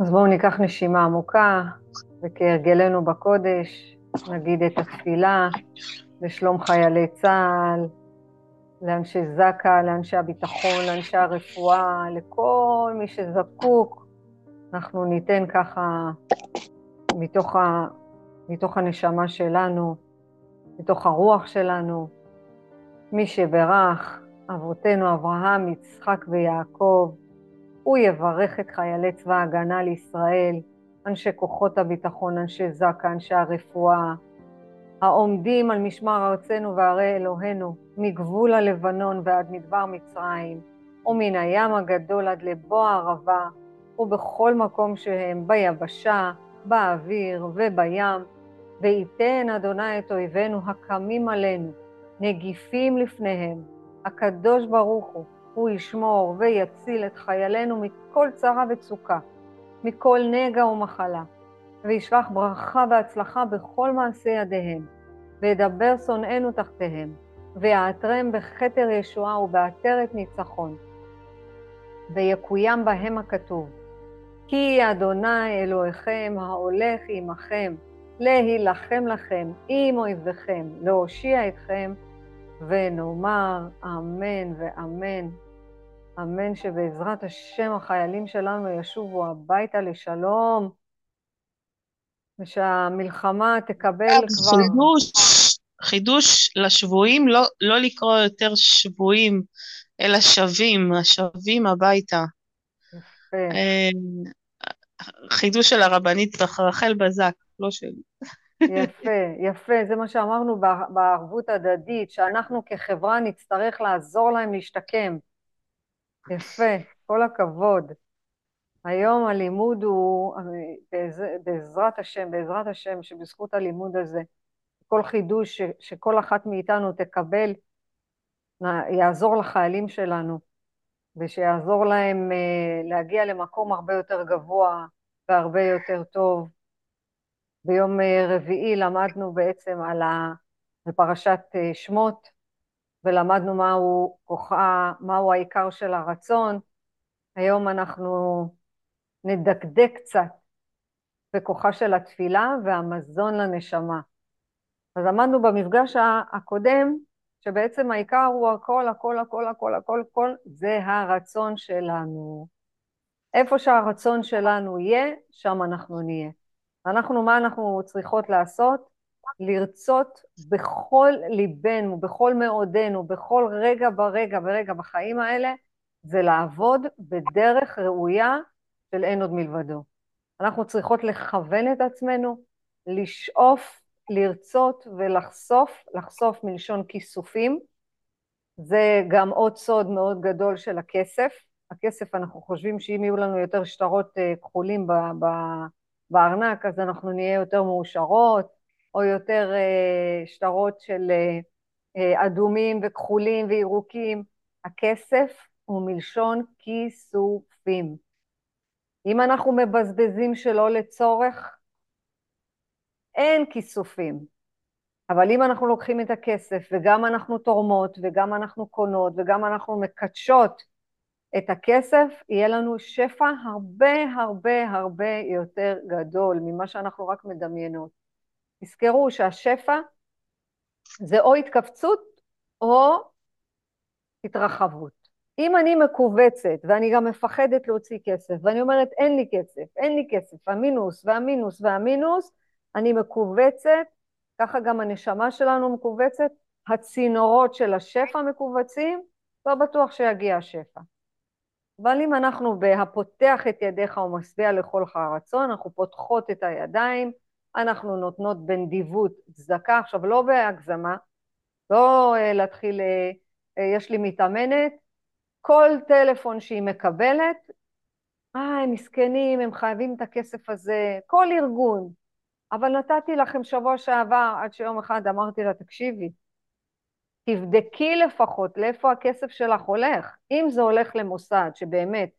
אז בואו ניקח נשימה עמוקה, וכהרגלנו בקודש, נגיד את התפילה לשלום חיילי צה"ל, לאנשי זק"א, לאנשי הביטחון, לאנשי הרפואה, לכל מי שזקוק. אנחנו ניתן ככה מתוך, ה, מתוך הנשמה שלנו, מתוך הרוח שלנו, מי שברך, אבותינו אברהם, יצחק ויעקב, הוא יברך את חיילי צבא ההגנה לישראל, אנשי כוחות הביטחון, אנשי זק"א, אנשי הרפואה, העומדים על משמר ארצנו וערי אלוהינו, מגבול הלבנון ועד מדבר מצרים, ומן הים הגדול עד לבוא הערבה, ובכל מקום שהם, ביבשה, באוויר ובים, וייתן אדוני את אויבינו הקמים עלינו, נגיפים לפניהם. הקדוש ברוך הוא, הוא ישמור ויציל את חיילינו מכל צרה וצוקה, מכל נגע ומחלה, וישלח ברכה והצלחה בכל מעשי ידיהם, וידבר שונאינו תחתיהם, ויעטרם בכתר ישועה ובעטרת ניצחון. ויקוים בהם הכתוב, כי אדוני אלוהיכם ההולך עמכם, להילחם לכם עם אויביכם, להושיע אתכם, ונאמר אמן ואמן. אמן שבעזרת השם החיילים שלנו ישובו הביתה לשלום, ושהמלחמה תקבל כבר... חידוש, חידוש לשבויים, לא, לא לקרוא יותר שבויים, אלא שבים, השבים הביתה. יפה. אה, חידוש של הרבנית רחל בזק, לא שלי. יפה, יפה, זה מה שאמרנו בערבות הדדית, שאנחנו כחברה נצטרך לעזור להם להשתקם. יפה, כל הכבוד. היום הלימוד הוא, בעזרת השם, בעזרת השם, שבזכות הלימוד הזה, כל חידוש ש, שכל אחת מאיתנו תקבל, יעזור לחיילים שלנו, ושיעזור להם uh, להגיע למקום הרבה יותר גבוה והרבה יותר טוב. ביום uh, רביעי למדנו בעצם על ה... בפרשת uh, שמות, ולמדנו מהו כוחה, מהו העיקר של הרצון. היום אנחנו נדקדק קצת בכוחה של התפילה והמזון לנשמה. אז למדנו במפגש הקודם שבעצם העיקר הוא הכל, הכל, הכל, הכל, הכל, הכל, זה הרצון שלנו. איפה שהרצון שלנו יהיה, שם אנחנו נהיה. אנחנו, מה אנחנו צריכות לעשות? לרצות בכל ליבנו, בכל מאודנו, בכל רגע ברגע ורגע בחיים האלה, זה לעבוד בדרך ראויה של אין עוד מלבדו. אנחנו צריכות לכוון את עצמנו, לשאוף, לרצות ולחשוף, לחשוף מלשון כיסופים. זה גם עוד סוד מאוד גדול של הכסף. הכסף, אנחנו חושבים שאם יהיו לנו יותר שטרות אה, כחולים בארנק, אז אנחנו נהיה יותר מאושרות, או יותר אה, שטרות של אה, אדומים וכחולים וירוקים. הכסף הוא מלשון כיסופים. אם אנחנו מבזבזים שלא לצורך, אין כיסופים. אבל אם אנחנו לוקחים את הכסף וגם אנחנו תורמות וגם אנחנו קונות וגם אנחנו מקדשות את הכסף, יהיה לנו שפע הרבה הרבה הרבה יותר גדול ממה שאנחנו רק מדמיינות. תזכרו שהשפע זה או התכווצות או התרחבות. אם אני מכווצת ואני גם מפחדת להוציא כסף ואני אומרת אין לי כסף, אין לי כסף, המינוס והמינוס והמינוס, אני מכווצת, ככה גם הנשמה שלנו מכווצת, הצינורות של השפע מכווצים, לא בטוח שיגיע השפע. אבל אם אנחנו ב"הפותח את ידיך ומשביע לכל חרצון", אנחנו פותחות את הידיים, אנחנו נותנות בנדיבות צדקה, עכשיו לא בהגזמה, לא אה, להתחיל, אה, אה, יש לי מתאמנת, כל טלפון שהיא מקבלת, אה, הם מסכנים, הם חייבים את הכסף הזה, כל ארגון. אבל נתתי לכם שבוע שעבר, עד שיום אחד אמרתי לה, תקשיבי, תבדקי לפחות לאיפה הכסף שלך הולך. אם זה הולך למוסד שבאמת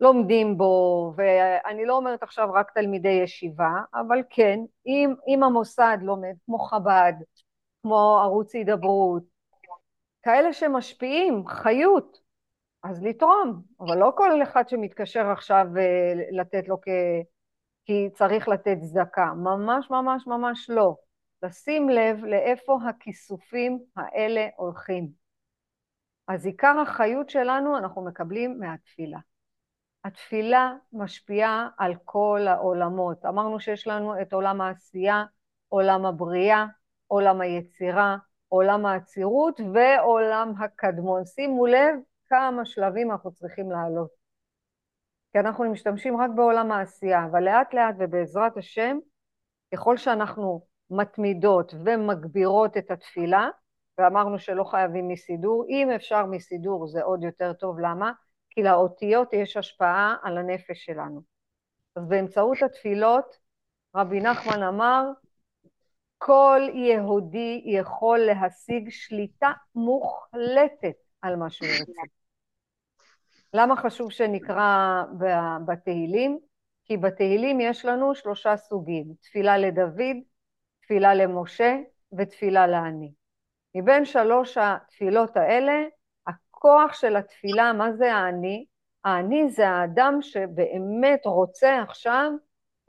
לומדים בו, ואני לא אומרת עכשיו רק תלמידי ישיבה, אבל כן, אם, אם המוסד לומד כמו חב"ד, כמו ערוץ הידברות, כאלה שמשפיעים, חיות, אז לתרום, אבל לא כל אחד שמתקשר עכשיו אה, לתת לו כ... כי צריך לתת צדקה, ממש ממש ממש לא. לשים לב לאיפה הכיסופים האלה הולכים. אז עיקר החיות שלנו אנחנו מקבלים מהתפילה. התפילה משפיעה על כל העולמות. אמרנו שיש לנו את עולם העשייה, עולם הבריאה, עולם היצירה, עולם העצירות ועולם הקדמון. שימו לב כמה שלבים אנחנו צריכים לעלות. כי אנחנו משתמשים רק בעולם העשייה, אבל לאט לאט ובעזרת השם, ככל שאנחנו מתמידות ומגבירות את התפילה, ואמרנו שלא חייבים מסידור, אם אפשר מסידור זה עוד יותר טוב, למה? כי לאותיות יש השפעה על הנפש שלנו. אז באמצעות התפילות, רבי נחמן אמר, כל יהודי יכול להשיג שליטה מוחלטת על מה שהוא ירצה. למה חשוב שנקרא בתהילים? כי בתהילים יש לנו שלושה סוגים, תפילה לדוד, תפילה למשה ותפילה לעני. מבין שלוש התפילות האלה, הכוח של התפילה, מה זה העני? העני זה האדם שבאמת רוצה עכשיו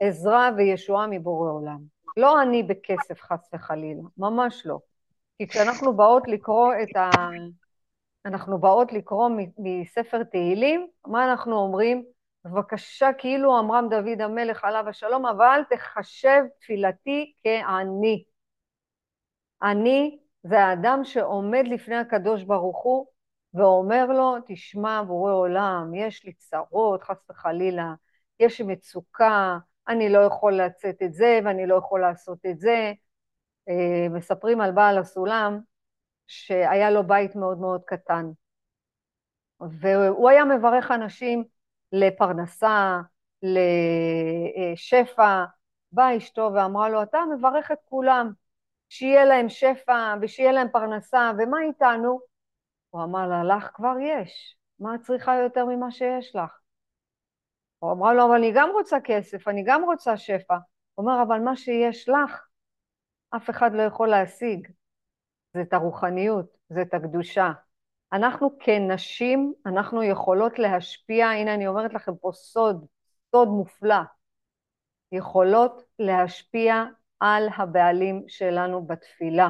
עזרה וישועה מבורא עולם. לא אני בכסף חס וחלילה, ממש לא. כי כשאנחנו באות לקרוא את ה... אנחנו באות לקרוא מספר תהילים, מה אנחנו אומרים? בבקשה, כאילו אמרם דוד המלך עליו השלום, אבל תחשב תפילתי כעני. עני זה האדם שעומד לפני הקדוש ברוך הוא ואומר לו, תשמע, בורא עולם, יש לי צרות, חס וחלילה, יש מצוקה, אני לא יכול לצאת את זה ואני לא יכול לעשות את זה. אה, מספרים על בעל הסולם שהיה לו בית מאוד מאוד קטן, והוא היה מברך אנשים לפרנסה, לשפע. באה אשתו ואמרה לו, אתה מברך את כולם, שיהיה להם שפע ושיהיה להם פרנסה, ומה איתנו? הוא אמר לה, לך כבר יש, מה את צריכה יותר ממה שיש לך? הוא אמרה לו, אבל אני גם רוצה כסף, אני גם רוצה שפע. הוא אומר, אבל מה שיש לך, אף אחד לא יכול להשיג. זה את הרוחניות, זה את הקדושה. אנחנו כנשים, אנחנו יכולות להשפיע, הנה אני אומרת לכם פה סוד, סוד מופלא, יכולות להשפיע על הבעלים שלנו בתפילה.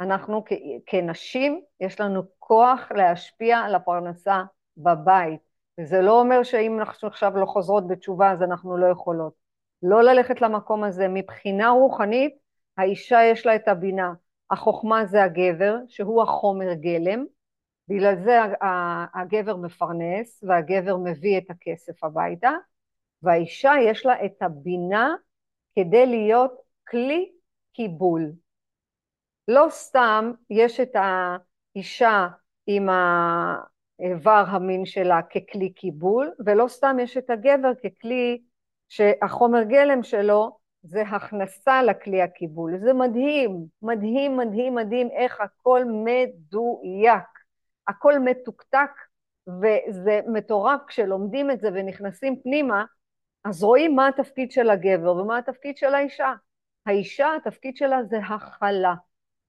אנחנו כנשים, יש לנו כוח להשפיע על הפרנסה בבית. וזה לא אומר שאם אנחנו עכשיו לא חוזרות בתשובה אז אנחנו לא יכולות. לא ללכת למקום הזה. מבחינה רוחנית, האישה יש לה את הבינה. החוכמה זה הגבר, שהוא החומר גלם, בגלל זה הגבר מפרנס והגבר מביא את הכסף הביתה, והאישה יש לה את הבינה כדי להיות כלי קיבול. לא סתם יש את האישה עם האיבר המין שלה ככלי קיבול, ולא סתם יש את הגבר ככלי שהחומר גלם שלו זה הכנסה לכלי הקיבול. זה מדהים, מדהים, מדהים, מדהים איך הכל מדויק. הכל מתוקתק, וזה מטורף כשלומדים את זה ונכנסים פנימה, אז רואים מה התפקיד של הגבר ומה התפקיד של האישה. האישה, התפקיד שלה זה הכלה.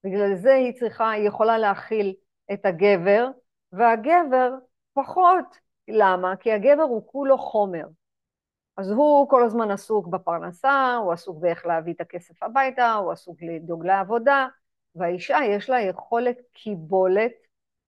בגלל זה היא צריכה, היא יכולה להכיל את הגבר, והגבר פחות. למה? כי הגבר הוא כולו חומר. אז הוא כל הזמן עסוק בפרנסה, הוא עסוק באיך להביא את הכסף הביתה, הוא עסוק לדאוג לעבודה, והאישה יש לה יכולת קיבולת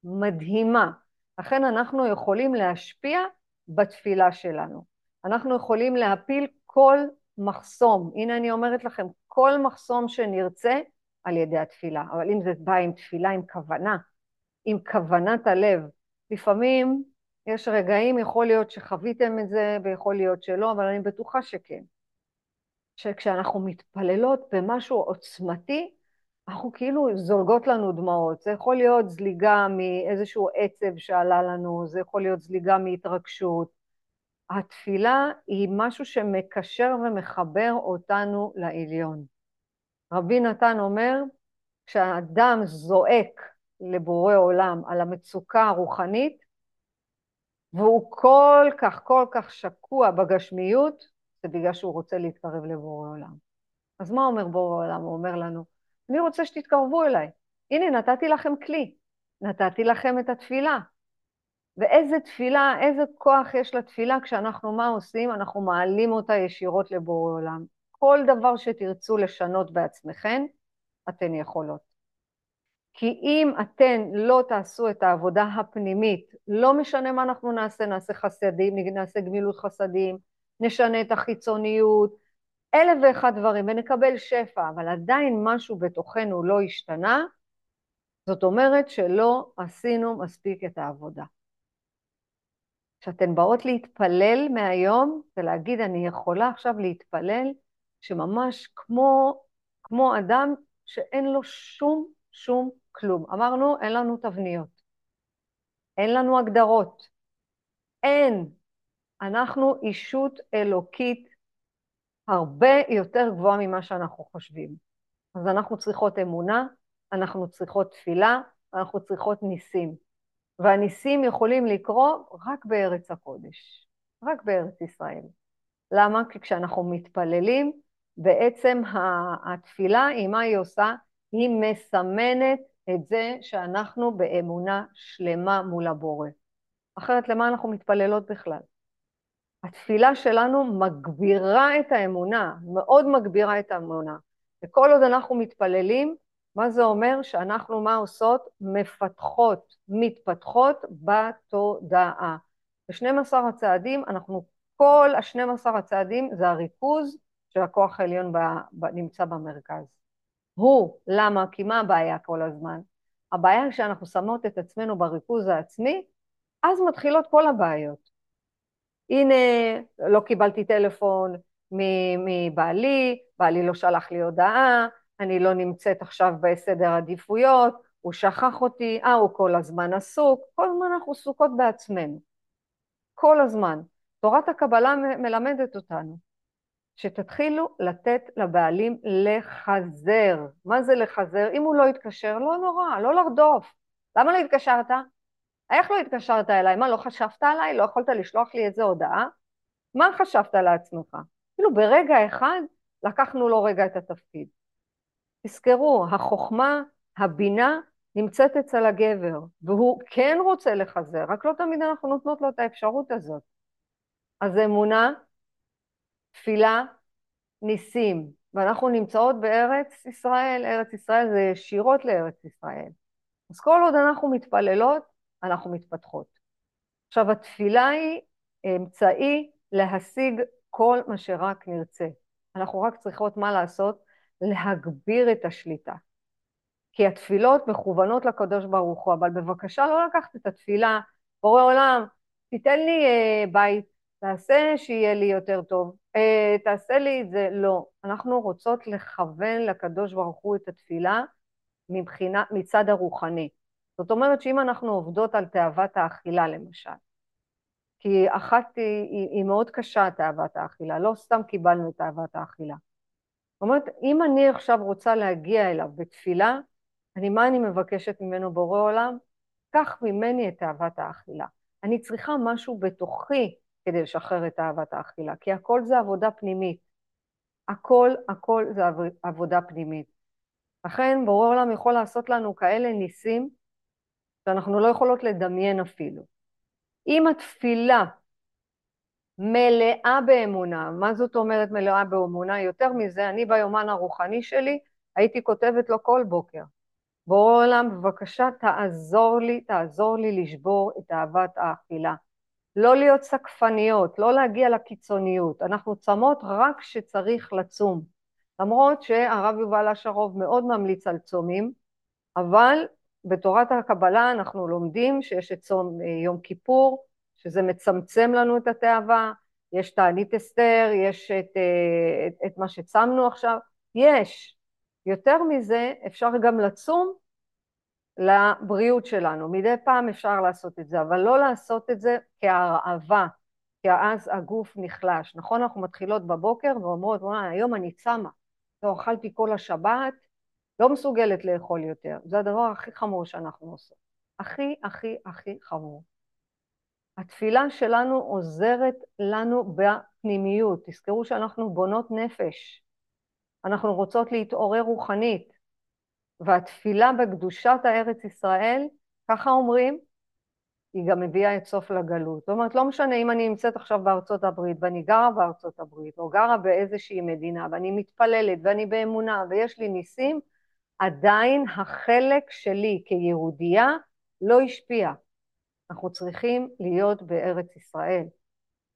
מדהימה. לכן אנחנו יכולים להשפיע בתפילה שלנו. אנחנו יכולים להפיל כל מחסום. הנה אני אומרת לכם, כל מחסום שנרצה על ידי התפילה. אבל אם זה בא עם תפילה עם כוונה, עם כוונת הלב, לפעמים יש רגעים, יכול להיות שחוויתם את זה ויכול להיות שלא, אבל אני בטוחה שכן. שכשאנחנו מתפללות במשהו עוצמתי, אנחנו כאילו זולגות לנו דמעות. זה יכול להיות זליגה מאיזשהו עצב שעלה לנו, זה יכול להיות זליגה מהתרגשות. התפילה היא משהו שמקשר ומחבר אותנו לעליון. רבי נתן אומר, כשהאדם זועק לבורא עולם על המצוקה הרוחנית, והוא כל כך כל כך שקוע בגשמיות, זה בגלל שהוא רוצה להתקרב לבורא עולם. אז מה אומר בורא עולם? הוא אומר לנו, אני רוצה שתתקרבו אליי. הנה, נתתי לכם כלי, נתתי לכם את התפילה. ואיזה תפילה, איזה כוח יש לתפילה כשאנחנו מה עושים? אנחנו מעלים אותה ישירות לבורא עולם. כל דבר שתרצו לשנות בעצמכם, אתן יכולות. כי אם אתן לא תעשו את העבודה הפנימית, לא משנה מה אנחנו נעשה, נעשה חסדים, נעשה גמילות חסדים, נשנה את החיצוניות, אלף ואחד דברים, ונקבל שפע, אבל עדיין משהו בתוכנו לא השתנה, זאת אומרת שלא עשינו מספיק את העבודה. כשאתן באות להתפלל מהיום, ולהגיד, אני יכולה עכשיו להתפלל, שממש כמו, כמו אדם שאין לו שום, שום כלום. אמרנו, אין לנו תבניות, אין לנו הגדרות, אין. אנחנו אישות אלוקית הרבה יותר גבוהה ממה שאנחנו חושבים. אז אנחנו צריכות אמונה, אנחנו צריכות תפילה, אנחנו צריכות ניסים. והניסים יכולים לקרות רק בארץ הקודש, רק בארץ ישראל. למה? כי כשאנחנו מתפללים, בעצם התפילה, היא מה היא עושה? היא מסמנת את זה שאנחנו באמונה שלמה מול הבורא. אחרת למה אנחנו מתפללות בכלל? התפילה שלנו מגבירה את האמונה, מאוד מגבירה את האמונה. וכל עוד אנחנו מתפללים, מה זה אומר? שאנחנו מה עושות? מפתחות, מתפתחות בתודעה. ב-12 הצעדים, אנחנו, כל ה-12 הצעדים זה הריכוז של הכוח העליון ב, ב, נמצא במרכז. הוא, למה? כי מה הבעיה כל הזמן? הבעיה היא שאנחנו שמות את עצמנו בריכוז העצמי, אז מתחילות כל הבעיות. הנה, לא קיבלתי טלפון מבעלי, בעלי לא שלח לי הודעה, אני לא נמצאת עכשיו בסדר עדיפויות, הוא שכח אותי, אה, הוא כל הזמן עסוק, כל הזמן אנחנו עסוקות בעצמנו. כל הזמן. תורת הקבלה מלמדת אותנו שתתחילו לתת לבעלים לחזר. מה זה לחזר? אם הוא לא יתקשר, לא נורא, לא לרדוף. למה לא התקשרת? איך לא התקשרת אליי? מה, לא חשבת עליי? לא יכולת לשלוח לי איזה הודעה? מה חשבת לעצמך? כאילו ברגע אחד לקחנו לו רגע את התפקיד. תזכרו, החוכמה, הבינה, נמצאת אצל הגבר, והוא כן רוצה לחזר, רק לא תמיד אנחנו נותנות לו את האפשרות הזאת. אז אמונה, תפילה, ניסים, ואנחנו נמצאות בארץ ישראל, ארץ ישראל זה ישירות לארץ ישראל. אז כל עוד אנחנו מתפללות, אנחנו מתפתחות. עכשיו, התפילה היא אמצעי להשיג כל מה שרק נרצה. אנחנו רק צריכות מה לעשות? להגביר את השליטה. כי התפילות מכוונות לקדוש ברוך הוא, אבל בבקשה לא לקחת את התפילה, בורא עולם, תיתן לי אה, בית, תעשה שיהיה לי יותר טוב, אה, תעשה לי את זה, לא. אנחנו רוצות לכוון לקדוש ברוך הוא את התפילה מבחינה, מצד הרוחני. זאת אומרת שאם אנחנו עובדות על תאוות האכילה למשל, כי אחת היא, היא, היא מאוד קשה, תאוות האכילה, לא סתם קיבלנו את תאוות האכילה. זאת אומרת, אם אני עכשיו רוצה להגיע אליו בתפילה, אני, מה אני מבקשת ממנו בורא עולם? קח ממני את תאוות האכילה. אני צריכה משהו בתוכי כדי לשחרר את תאוות האכילה, כי הכל זה עבודה פנימית. הכל, הכל זה עבודה פנימית. לכן בורא עולם יכול לעשות לנו כאלה ניסים שאנחנו לא יכולות לדמיין אפילו. אם התפילה מלאה באמונה, מה זאת אומרת מלאה באמונה? יותר מזה, אני ביומן הרוחני שלי הייתי כותבת לו כל בוקר, בורא עולם, בבקשה תעזור לי, תעזור לי לשבור את אהבת האכילה. לא להיות סקפניות, לא להגיע לקיצוניות. אנחנו צמות רק כשצריך לצום. למרות שהרב יובל אשרוב מאוד ממליץ על צומים, אבל בתורת הקבלה אנחנו לומדים שיש את צום אה, יום כיפור, שזה מצמצם לנו את התאווה, יש תענית אסתר, יש את, אה, את, את מה שצמנו עכשיו, יש. יותר מזה, אפשר גם לצום לבריאות שלנו. מדי פעם אפשר לעשות את זה, אבל לא לעשות את זה כהרעבה, כי אז הגוף נחלש. נכון, אנחנו מתחילות בבוקר ואומרות, וואי, היום אני צמה, לא אכלתי כל השבת, לא מסוגלת לאכול יותר. זה הדבר הכי חמור שאנחנו עושות. הכי, הכי, הכי חמור. התפילה שלנו עוזרת לנו בפנימיות. תזכרו שאנחנו בונות נפש. אנחנו רוצות להתעורר רוחנית. והתפילה בקדושת הארץ ישראל, ככה אומרים, היא גם מביאה את סוף לגלות. זאת אומרת, לא משנה אם אני נמצאת עכשיו בארצות הברית ואני גרה בארצות הברית, או גרה באיזושהי מדינה, ואני מתפללת ואני באמונה ויש לי ניסים, עדיין החלק שלי כיהודייה לא השפיע. אנחנו צריכים להיות בארץ ישראל.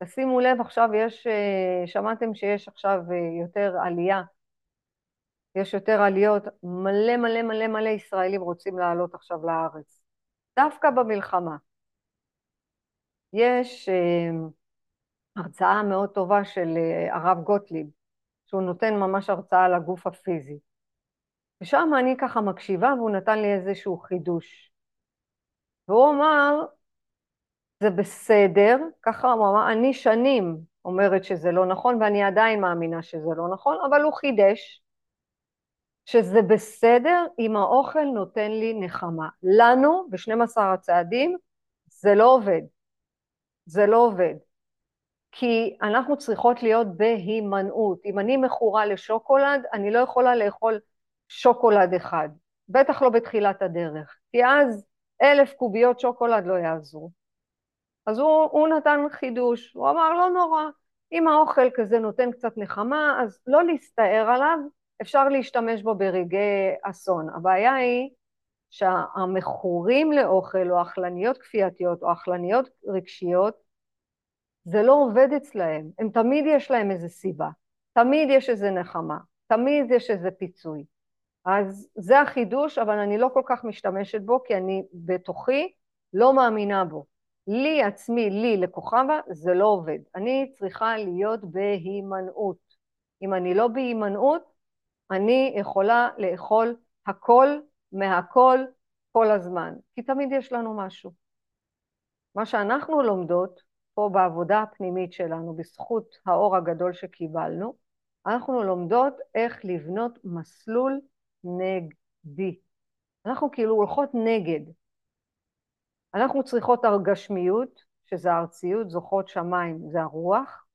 תשימו לב, עכשיו יש, אה, שמעתם שיש עכשיו אה, יותר עלייה, יש יותר עליות, מלא מלא מלא מלא ישראלים רוצים לעלות עכשיו לארץ, דווקא במלחמה. יש אה, הרצאה מאוד טובה של הרב גוטליב, שהוא נותן ממש הרצאה על הגוף הפיזי. ושם אני ככה מקשיבה והוא נתן לי איזשהו חידוש. והוא אמר, זה בסדר, ככה הוא אמר, אני שנים אומרת שזה לא נכון ואני עדיין מאמינה שזה לא נכון, אבל הוא חידש שזה בסדר אם האוכל נותן לי נחמה. לנו, ב-12 הצעדים, זה לא עובד. זה לא עובד. כי אנחנו צריכות להיות בהימנעות. אם אני מכורה לשוקולד, אני לא יכולה לאכול שוקולד אחד. בטח לא בתחילת הדרך. כי אז אלף קוביות שוקולד לא יעזרו. אז הוא, הוא נתן חידוש, הוא אמר לא נורא, אם האוכל כזה נותן קצת נחמה, אז לא להסתער עליו, אפשר להשתמש בו ברגעי אסון. הבעיה היא שהמכורים לאוכל או אכלניות כפייתיות או אכלניות רגשיות, זה לא עובד אצלהם, הם תמיד יש להם איזה סיבה, תמיד יש איזה נחמה, תמיד יש איזה פיצוי. אז זה החידוש, אבל אני לא כל כך משתמשת בו, כי אני בתוכי לא מאמינה בו. לי עצמי, לי, לכוכבה, זה לא עובד. אני צריכה להיות בהימנעות. אם אני לא בהימנעות, אני יכולה לאכול הכל מהכל כל הזמן, כי תמיד יש לנו משהו. מה שאנחנו לומדות פה בעבודה הפנימית שלנו, בזכות האור הגדול שקיבלנו, אנחנו לומדות איך לבנות מסלול נגדי. אנחנו כאילו הולכות נגד. אנחנו צריכות הרגשמיות, שזה הארציות, זוכות שמיים, זה הרוח,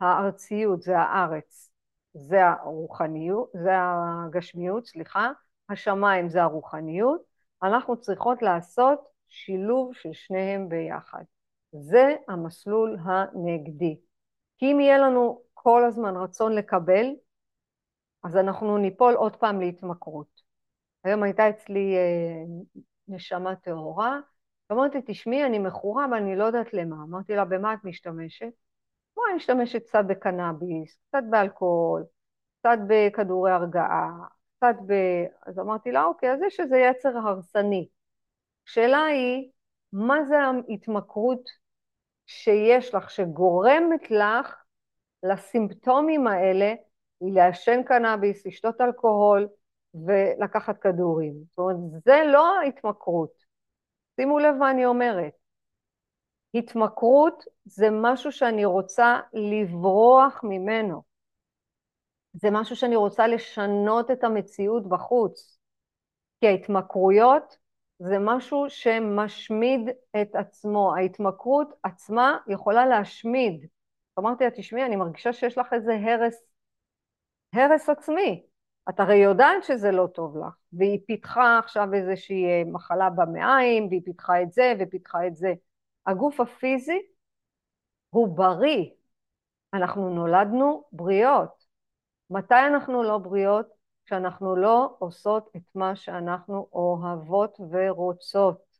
הארציות זה הארץ, זה הרוחניות, זה הגשמיות, סליחה, השמיים זה הרוחניות, אנחנו צריכות לעשות שילוב של שניהם ביחד. זה המסלול הנגדי. כי אם יהיה לנו כל הזמן רצון לקבל, אז אנחנו ניפול עוד פעם להתמכרות. היום הייתה אצלי אה, נשמה טהורה, ואמרתי, תשמעי, אני מכורה ואני לא יודעת למה. אמרתי לה, במה את משתמשת? אני משתמשת קצת בקנאביס, קצת באלכוהול, קצת בכדורי הרגעה, קצת ב... אז אמרתי לה, אוקיי, אז יש איזה יצר הרסני. השאלה היא, מה זה ההתמכרות שיש לך, שגורמת לך לסימפטומים האלה, לעשן קנאביס, לשתות אלכוהול ולקחת כדורים. זאת אומרת, זה לא ההתמכרות. שימו לב מה אני אומרת. התמכרות זה משהו שאני רוצה לברוח ממנו. זה משהו שאני רוצה לשנות את המציאות בחוץ. כי ההתמכרויות זה משהו שמשמיד את עצמו. ההתמכרות עצמה יכולה להשמיד. אמרתי לה, תשמעי, אני מרגישה שיש לך איזה הרס, הרס עצמי. את הרי יודעת שזה לא טוב לך, והיא פיתחה עכשיו איזושהי אה, מחלה במעיים, והיא פיתחה את זה ופיתחה את זה. הגוף הפיזי הוא בריא. אנחנו נולדנו בריאות. מתי אנחנו לא בריאות? כשאנחנו לא עושות את מה שאנחנו אוהבות ורוצות.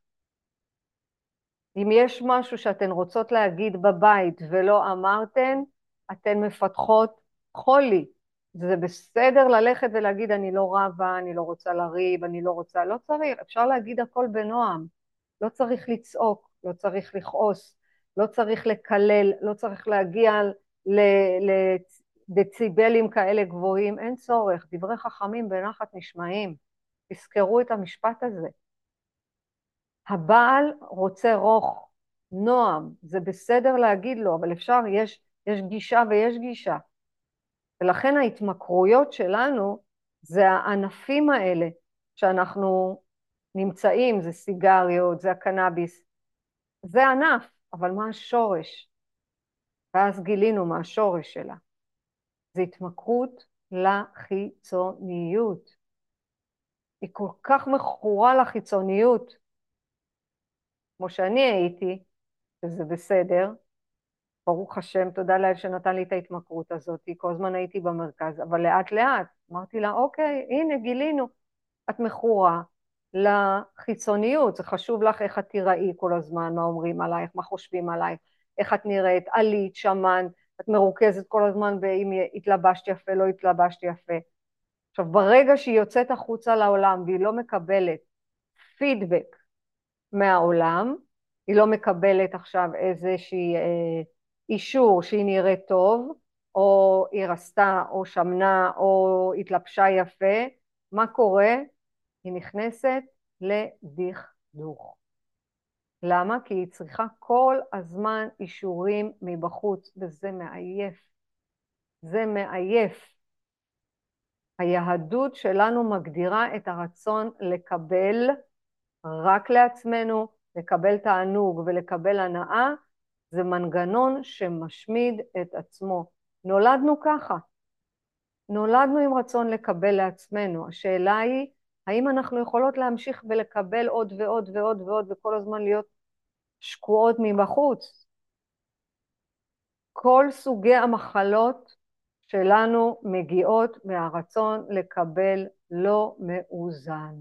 אם יש משהו שאתן רוצות להגיד בבית ולא אמרתן, אתן מפתחות חולי. זה בסדר ללכת ולהגיד אני לא רבה, אני לא רוצה לריב, אני לא רוצה, לא צריך, אפשר להגיד הכל בנועם, לא צריך לצעוק, לא צריך לכעוס, לא צריך לקלל, לא צריך להגיע לדציבלים כאלה גבוהים, אין צורך, דברי חכמים בנחת נשמעים, תזכרו את המשפט הזה. הבעל רוצה רוך, נועם, זה בסדר להגיד לו, אבל אפשר, יש, יש גישה ויש גישה. ולכן ההתמכרויות שלנו זה הענפים האלה שאנחנו נמצאים, זה סיגריות, זה הקנאביס, זה ענף, אבל מה השורש? ואז גילינו מה השורש שלה. זה התמכרות לחיצוניות. היא כל כך מכורה לחיצוניות. כמו שאני הייתי, וזה בסדר, ברוך השם, תודה לאל שנתן לי את ההתמכרות הזאת, כל הזמן הייתי במרכז, אבל לאט לאט אמרתי לה, אוקיי, הנה גילינו, את מכורה לחיצוניות, זה חשוב לך איך את תיראי כל הזמן, מה אומרים עלייך, מה חושבים עלייך, איך את נראית, עלית, שמנת, את מרוכזת כל הזמן באם התלבשת יפה, לא התלבשת יפה. עכשיו, ברגע שהיא יוצאת החוצה לעולם והיא לא מקבלת פידבק מהעולם, היא לא מקבלת עכשיו איזושהי אה, אישור שהיא נראית טוב, או היא רסתה, או שמנה, או התלבשה יפה, מה קורה? היא נכנסת לדכדוך. למה? כי היא צריכה כל הזמן אישורים מבחוץ, וזה מעייף. זה מעייף. היהדות שלנו מגדירה את הרצון לקבל רק לעצמנו, לקבל תענוג ולקבל הנאה, זה מנגנון שמשמיד את עצמו. נולדנו ככה. נולדנו עם רצון לקבל לעצמנו. השאלה היא, האם אנחנו יכולות להמשיך ולקבל עוד ועוד ועוד ועוד וכל הזמן להיות שקועות מבחוץ? כל סוגי המחלות שלנו מגיעות מהרצון לקבל לא מאוזן.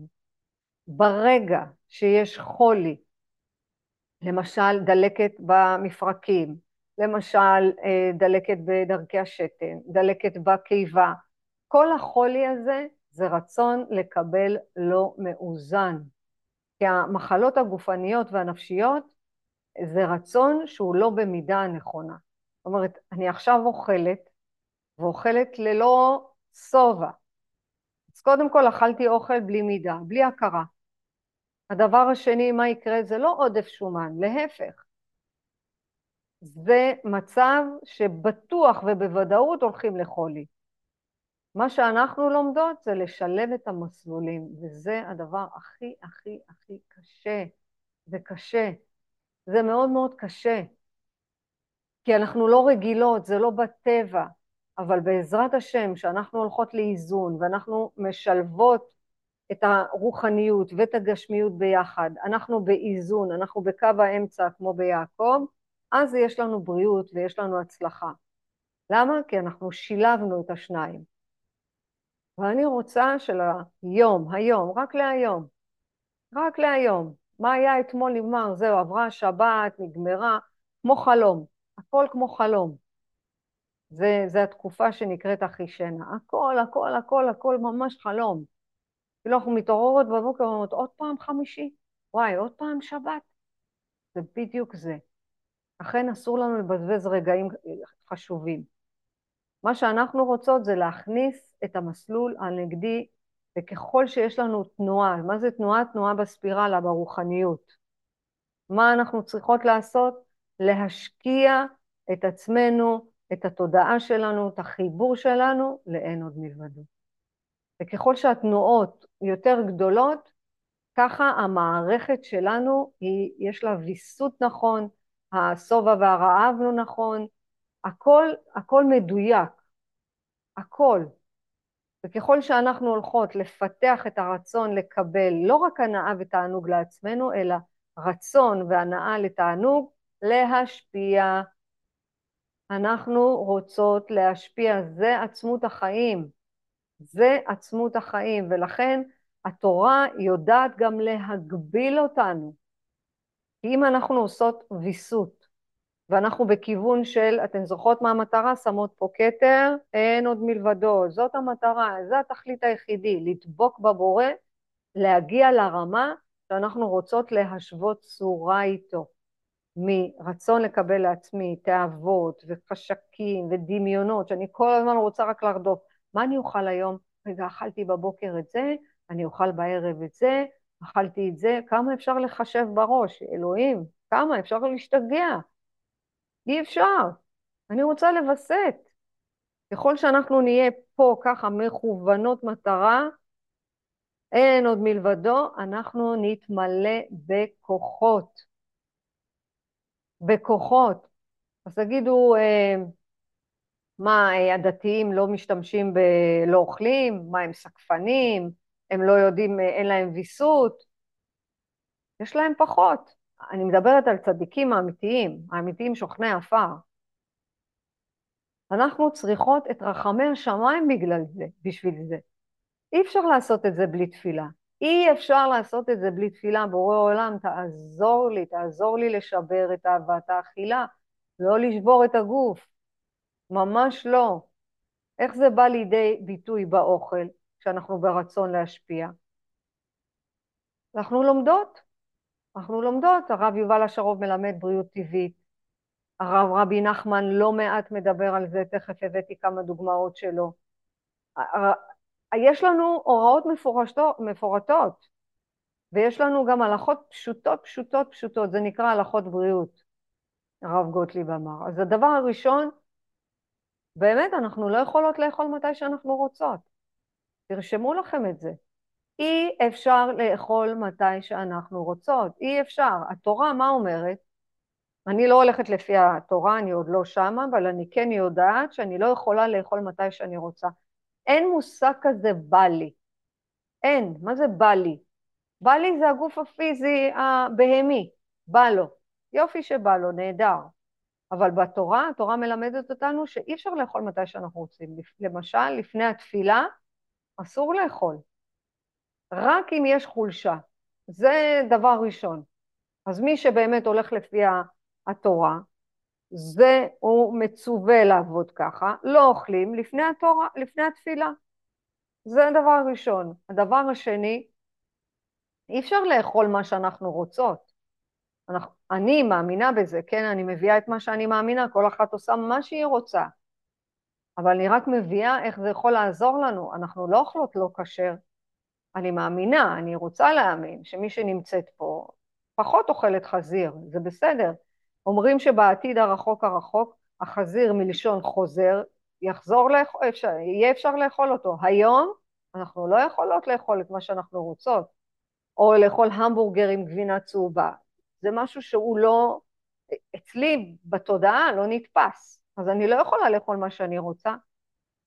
ברגע שיש חולי, למשל דלקת במפרקים, למשל אה, דלקת בדרכי השתן, דלקת בקיבה, כל החולי הזה זה רצון לקבל לא מאוזן. כי המחלות הגופניות והנפשיות זה רצון שהוא לא במידה הנכונה. זאת אומרת, אני עכשיו אוכלת, ואוכלת ללא שובע. אז קודם כל אכלתי אוכל בלי מידה, בלי הכרה. הדבר השני, מה יקרה? זה לא עודף שומן, להפך. זה מצב שבטוח ובוודאות הולכים לחולי. מה שאנחנו לומדות זה לשלב את המסלולים, וזה הדבר הכי הכי הכי קשה. זה קשה. זה מאוד מאוד קשה. כי אנחנו לא רגילות, זה לא בטבע. אבל בעזרת השם, שאנחנו הולכות לאיזון ואנחנו משלבות את הרוחניות ואת הגשמיות ביחד, אנחנו באיזון, אנחנו בקו האמצע כמו ביעקב, אז יש לנו בריאות ויש לנו הצלחה. למה? כי אנחנו שילבנו את השניים. ואני רוצה שלהיום, היום, רק להיום, רק להיום, מה היה אתמול נגמר, זהו, עברה השבת, נגמרה, כמו חלום, הכל כמו חלום. זה, זה התקופה שנקראת אחישנה. הכל, הכל, הכל, הכל ממש חלום. כאילו אנחנו מתעוררות בבוקר ואומרות, עוד פעם חמישי? וואי, עוד פעם שבת? זה בדיוק זה. אכן אסור לנו לבזבז רגעים חשובים. מה שאנחנו רוצות זה להכניס את המסלול הנגדי, וככל שיש לנו תנועה, מה זה תנועה? תנועה בספירלה, ברוחניות. מה אנחנו צריכות לעשות? להשקיע את עצמנו, את התודעה שלנו, את החיבור שלנו, לאין עוד מלבדו. וככל שהתנועות יותר גדולות, ככה המערכת שלנו, היא, יש לה ויסות נכון, השובע והרעב לא נכון, הכל, הכל מדויק, הכל. וככל שאנחנו הולכות לפתח את הרצון לקבל לא רק הנאה ותענוג לעצמנו, אלא רצון והנאה לתענוג, להשפיע. אנחנו רוצות להשפיע, זה עצמות החיים. זה עצמות החיים, ולכן התורה יודעת גם להגביל אותנו. אם אנחנו עושות ויסות, ואנחנו בכיוון של, אתן זוכרות מה המטרה? שמות פה כתר, אין עוד מלבדו, זאת המטרה, זה התכלית היחידי, לדבוק בבורא, להגיע לרמה שאנחנו רוצות להשוות צורה איתו, מרצון לקבל לעצמי תאוות וחשקים ודמיונות, שאני כל הזמן רוצה רק לרדוף. מה אני אוכל היום? רגע, אכלתי בבוקר את זה, אני אוכל בערב את זה, אכלתי את זה, כמה אפשר לחשב בראש? אלוהים, כמה? אפשר להשתגע. אי אפשר. אני רוצה לווסת. ככל שאנחנו נהיה פה ככה מכוונות מטרה, אין עוד מלבדו, אנחנו נתמלא בכוחות. בכוחות. אז תגידו, אה, מה, אה, הדתיים לא משתמשים ב... לא אוכלים? מה, הם סקפנים? הם לא יודעים, אה, אין להם ויסות? יש להם פחות. אני מדברת על צדיקים האמיתיים, האמיתיים שוכני עפר. אנחנו צריכות את רחמי השמיים בגלל זה, בשביל זה. אי אפשר לעשות את זה בלי תפילה. אי אפשר לעשות את זה בלי תפילה. בורא עולם, תעזור לי, תעזור לי לשבר את אהבת האכילה, לא לשבור את הגוף. ממש לא. איך זה בא לידי ביטוי באוכל, כשאנחנו ברצון להשפיע? אנחנו לומדות. אנחנו לומדות. הרב יובל השרוב מלמד בריאות טבעית. הרב רבי נחמן לא מעט מדבר על זה, תכף הבאתי כמה דוגמאות שלו. יש לנו הוראות מפורטות, מפורטות, ויש לנו גם הלכות פשוטות, פשוטות, פשוטות, זה נקרא הלכות בריאות, הרב גוטליב אמר. אז הדבר הראשון, באמת, אנחנו לא יכולות לאכול מתי שאנחנו רוצות. תרשמו לכם את זה. אי אפשר לאכול מתי שאנחנו רוצות, אי אפשר. התורה, מה אומרת? אני לא הולכת לפי התורה, אני עוד לא שמה, אבל אני כן יודעת שאני לא יכולה לאכול מתי שאני רוצה. אין מושג כזה בא לי. אין. מה זה בא לי? בא לי זה הגוף הפיזי הבהמי, בא לו. יופי שבא לו, נהדר. אבל בתורה, התורה מלמדת אותנו שאי אפשר לאכול מתי שאנחנו רוצים. למשל, לפני התפילה, אסור לאכול. רק אם יש חולשה. זה דבר ראשון. אז מי שבאמת הולך לפי התורה, זה הוא מצווה לעבוד ככה, לא אוכלים לפני, התורה, לפני התפילה. זה הדבר הראשון. הדבר השני, אי אפשר לאכול מה שאנחנו רוצות. אנחנו, אני מאמינה בזה, כן? אני מביאה את מה שאני מאמינה, כל אחת עושה מה שהיא רוצה. אבל אני רק מביאה איך זה יכול לעזור לנו. אנחנו לא אוכלות לא כשר. אני מאמינה, אני רוצה להאמין שמי שנמצאת פה פחות אוכלת חזיר, זה בסדר. אומרים שבעתיד הרחוק הרחוק, החזיר מלשון חוזר, יחזור לאכול, אפשר, יהיה אפשר לאכול אותו. היום אנחנו לא יכולות לאכול את מה שאנחנו רוצות, או לאכול המבורגר עם גבינה צהובה. זה משהו שהוא לא, אצלי בתודעה לא נתפס. אז אני לא יכולה לאכול מה שאני רוצה.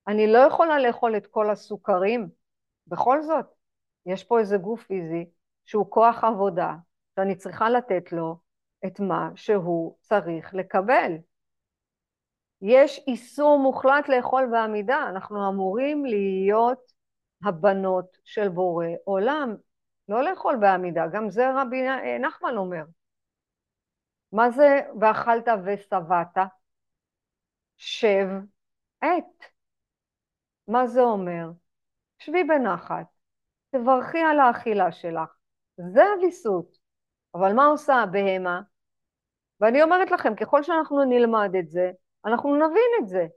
אני לא יכולה לאכול את כל הסוכרים. בכל זאת, יש פה איזה גוף פיזי שהוא כוח עבודה, שאני צריכה לתת לו את מה שהוא צריך לקבל. יש איסור מוחלט לאכול בעמידה, אנחנו אמורים להיות הבנות של בורא עולם, לא לאכול בעמידה, גם זה רבי נחמן אומר. מה זה ואכלת ושבעת? שב עת. מה זה אומר? שבי בנחת, תברכי על האכילה שלך. זה הוויסות. אבל מה עושה הבהמה? ואני אומרת לכם, ככל שאנחנו נלמד את זה, אנחנו נבין את זה,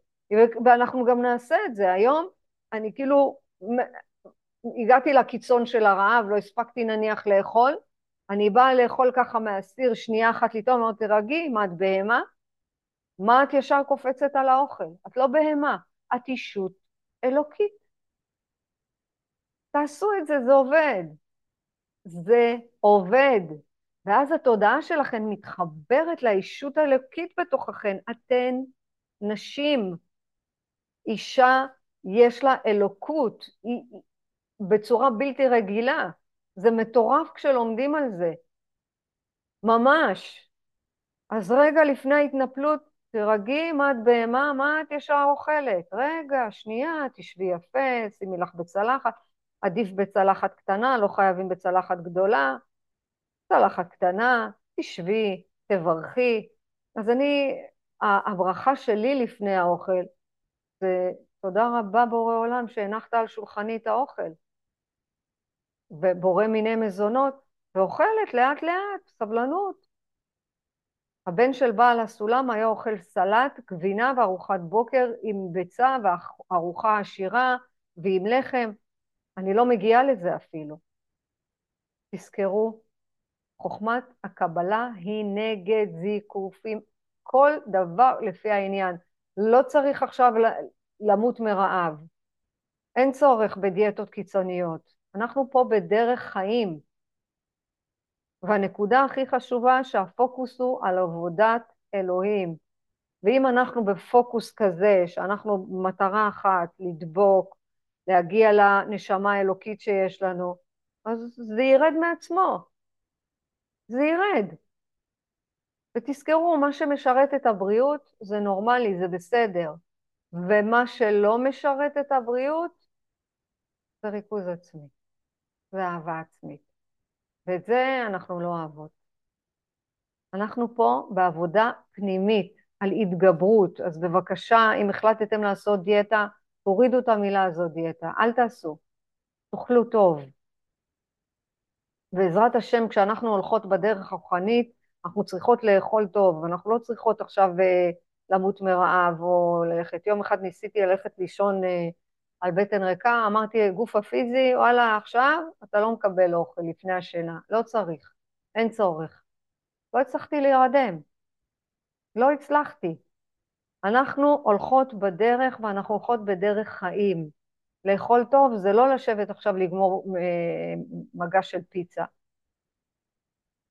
ואנחנו גם נעשה את זה. היום אני כאילו, הגעתי לקיצון של הרעב, לא הספקתי נניח לאכול, אני באה לאכול ככה מהסיר שנייה אחת לטעום, אמרתי, תרגי, מה את בהמה? מה את ישר קופצת על האוכל? את לא בהמה, את אישות אלוקית. תעשו את זה, זה עובד. זה עובד. ואז התודעה שלכן מתחברת לאישות האלוקית בתוככן. אתן נשים. אישה יש לה אלוקות, היא, בצורה בלתי רגילה. זה מטורף כשלומדים על זה. ממש. אז רגע לפני ההתנפלות, תרגי מה את בהמה, מה את ישר אוכלת. רגע, שנייה, תשבי יפה, שימי לך בצלחת. עדיף בצלחת קטנה, לא חייבים בצלחת גדולה. צלחת קטנה, תשבי, תברכי. אז אני, הברכה שלי לפני האוכל זה תודה רבה בורא עולם שהנחת על שולחני את האוכל. ובורא מיני מזונות, ואוכלת לאט לאט, סבלנות. הבן של בעל הסולם היה אוכל סלט, גבינה וארוחת בוקר עם ביצה וארוחה עשירה ועם לחם. אני לא מגיעה לזה אפילו. תזכרו, חוכמת הקבלה היא נגד זיקופים, כל דבר לפי העניין. לא צריך עכשיו למות מרעב. אין צורך בדיאטות קיצוניות. אנחנו פה בדרך חיים. והנקודה הכי חשובה שהפוקוס הוא על עבודת אלוהים. ואם אנחנו בפוקוס כזה, שאנחנו במטרה אחת, לדבוק, להגיע לנשמה האלוקית שיש לנו, אז זה ירד מעצמו. זה ירד. ותזכרו, מה שמשרת את הבריאות זה נורמלי, זה בסדר. ומה שלא משרת את הבריאות זה ריכוז עצמי, זה אהבה עצמית. ואת זה אנחנו לא אוהבות. אנחנו פה בעבודה פנימית על התגברות, אז בבקשה, אם החלטתם לעשות דיאטה, תורידו את המילה הזאת דיאטה, אל תעשו, תאכלו טוב. בעזרת השם, כשאנחנו הולכות בדרך הרוחנית, אנחנו צריכות לאכול טוב, אנחנו לא צריכות עכשיו uh, למות מרעב או ללכת. יום אחד ניסיתי ללכת לישון uh, על בטן ריקה, אמרתי, גוף הפיזי, וואלה, עכשיו אתה לא מקבל אוכל לפני השינה, לא צריך, אין צורך. לא הצלחתי להירדם, לא הצלחתי. אנחנו הולכות בדרך ואנחנו הולכות בדרך חיים. לאכול טוב זה לא לשבת עכשיו לגמור אה, מגע של פיצה.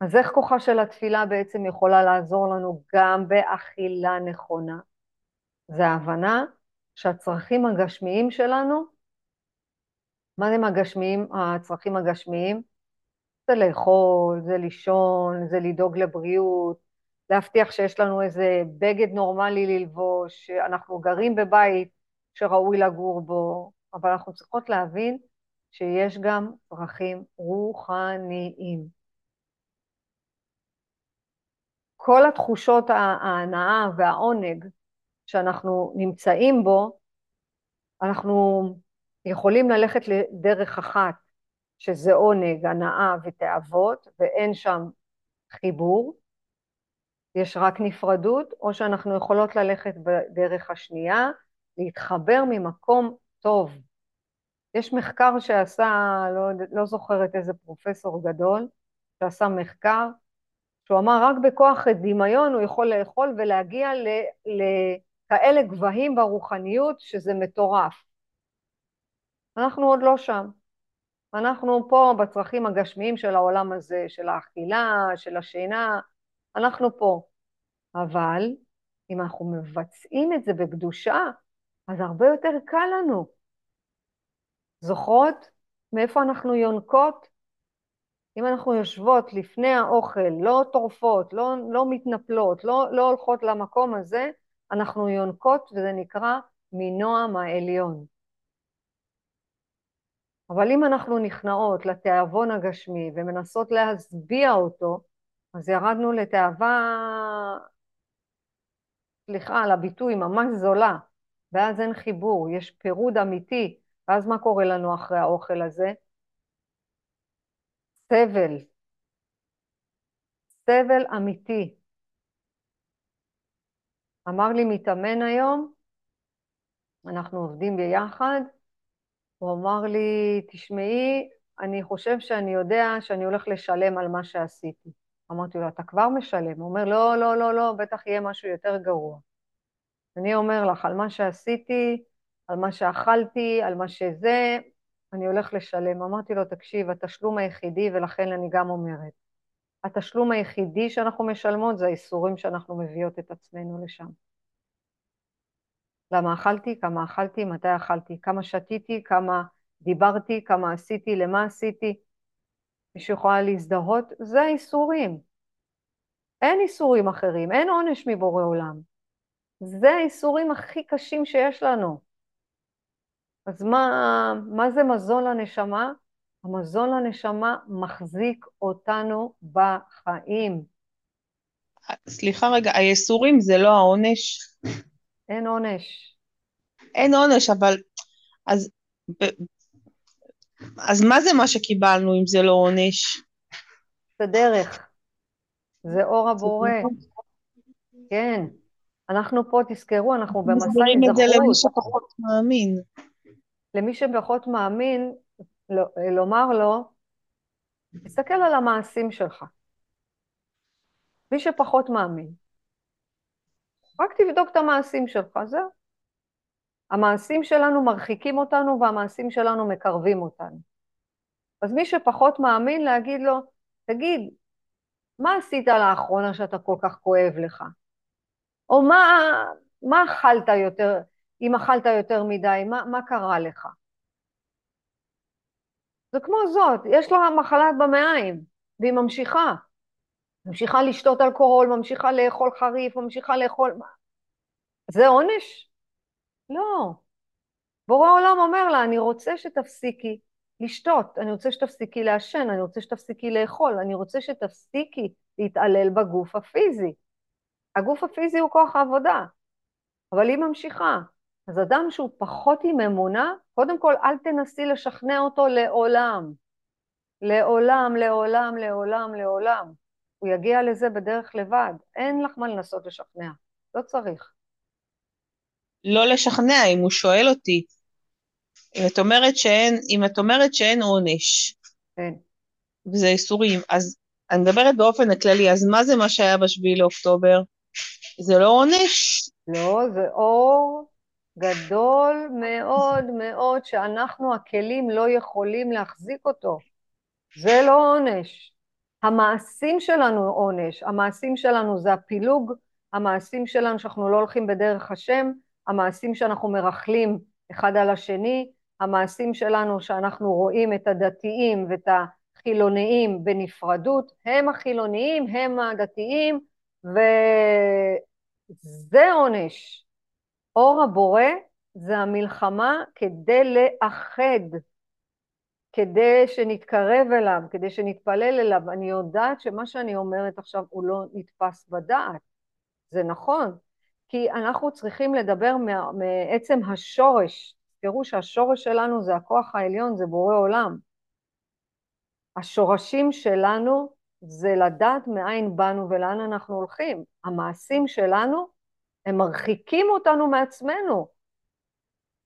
אז איך כוחה של התפילה בעצם יכולה לעזור לנו גם באכילה נכונה? זה ההבנה שהצרכים הגשמיים שלנו, מה הם הגשמיים, הצרכים הגשמיים? זה לאכול, זה לישון, זה לדאוג לבריאות, להבטיח שיש לנו איזה בגד נורמלי ללבוש, שאנחנו גרים בבית שראוי לגור בו, אבל אנחנו צריכות להבין שיש גם צרכים רוחניים. כל התחושות ההנאה והעונג שאנחנו נמצאים בו, אנחנו יכולים ללכת לדרך אחת, שזה עונג, הנאה ותאוות, ואין שם חיבור, יש רק נפרדות, או שאנחנו יכולות ללכת בדרך השנייה, להתחבר ממקום טוב. יש מחקר שעשה, לא, לא זוכרת איזה פרופסור גדול, שעשה מחקר, שהוא אמר רק בכוח דמיון הוא יכול לאכול ולהגיע לכאלה גבהים ברוחניות שזה מטורף. אנחנו עוד לא שם. אנחנו פה בצרכים הגשמיים של העולם הזה, של האכילה, של השינה, אנחנו פה. אבל אם אנחנו מבצעים את זה בקדושה, אז הרבה יותר קל לנו. זוכרות מאיפה אנחנו יונקות? אם אנחנו יושבות לפני האוכל, לא טורפות, לא, לא מתנפלות, לא, לא הולכות למקום הזה, אנחנו יונקות וזה נקרא מנועם העליון. אבל אם אנחנו נכנעות לתיאבון הגשמי ומנסות להשביע אותו, אז ירדנו לתאווה, סליחה על הביטוי, ממש זולה, ואז אין חיבור, יש פירוד אמיתי, ואז מה קורה לנו אחרי האוכל הזה? סבל, סבל אמיתי. אמר לי מתאמן היום, אנחנו עובדים ביחד, הוא אמר לי, תשמעי, אני חושב שאני יודע שאני הולך לשלם על מה שעשיתי. אמרתי לו, אתה כבר משלם? הוא אומר, לא, לא, לא, לא, בטח יהיה משהו יותר גרוע. אני אומר לך, על מה שעשיתי, על מה שאכלתי, על מה שזה, אני הולך לשלם. אמרתי לו, תקשיב, התשלום היחידי, ולכן אני גם אומרת, התשלום היחידי שאנחנו משלמות זה האיסורים שאנחנו מביאות את עצמנו לשם. למה אכלתי, כמה אכלתי, מתי אכלתי, כמה שתיתי, כמה דיברתי, כמה עשיתי, למה עשיתי. שיכולה להזדהות, זה האיסורים. אין איסורים אחרים, אין עונש מבורא עולם. זה האיסורים הכי קשים שיש לנו. אז מה, מה זה מזון לנשמה? המזון לנשמה מחזיק אותנו בחיים. סליחה רגע, הייסורים זה לא העונש? אין עונש. אין עונש, אבל... אז. אז מה זה מה שקיבלנו אם זה לא עונש? זה דרך. זה אור הבורא. כן. אנחנו פה, תזכרו, אנחנו במסע נזכרות. מסבירים את זה למי שפחות מאמין. למי שפחות מאמין, לומר לו, תסתכל על המעשים שלך. מי שפחות מאמין. רק תבדוק את המעשים שלך, זהו. המעשים שלנו מרחיקים אותנו והמעשים שלנו מקרבים אותנו. אז מי שפחות מאמין, להגיד לו, תגיד, מה עשית לאחרונה שאתה כל כך כואב לך? או מה, מה אכלת יותר, אם אכלת יותר מדי, מה, מה קרה לך? זה כמו זאת, יש לה מחלת במעיים, והיא ממשיכה. ממשיכה לשתות אלכוהול, ממשיכה לאכול חריף, ממשיכה לאכול... זה עונש? לא. בורא העולם אומר לה, אני רוצה שתפסיקי לשתות, אני רוצה שתפסיקי לעשן, אני רוצה שתפסיקי לאכול, אני רוצה שתפסיקי להתעלל בגוף הפיזי. הגוף הפיזי הוא כוח העבודה, אבל היא ממשיכה. אז אדם שהוא פחות עם אמונה, קודם כל אל תנסי לשכנע אותו לעולם. לעולם, לעולם, לעולם, לעולם. הוא יגיע לזה בדרך לבד. אין לך מה לנסות לשכנע, לא צריך. לא לשכנע, אם הוא שואל אותי, אם את אומרת שאין, אם את אומרת שאין עונש, כן. וזה איסורים, אז אני מדברת באופן הכללי, אז מה זה מה שהיה בשביעי לאוקטובר? זה לא עונש? לא, זה אור גדול מאוד מאוד, שאנחנו הכלים לא יכולים להחזיק אותו. זה לא עונש. המעשים שלנו עונש, המעשים שלנו זה הפילוג, המעשים שלנו שאנחנו לא הולכים בדרך השם, המעשים שאנחנו מרכלים אחד על השני, המעשים שלנו שאנחנו רואים את הדתיים ואת החילוניים בנפרדות, הם החילוניים, הם הדתיים, וזה עונש. אור הבורא זה המלחמה כדי לאחד, כדי שנתקרב אליו, כדי שנתפלל אליו. אני יודעת שמה שאני אומרת עכשיו הוא לא נתפס בדעת, זה נכון, כי אנחנו צריכים לדבר מעצם השורש. תראו שהשורש שלנו זה הכוח העליון, זה בורא עולם. השורשים שלנו זה לדעת מאין באנו ולאן אנחנו הולכים. המעשים שלנו, הם מרחיקים אותנו מעצמנו.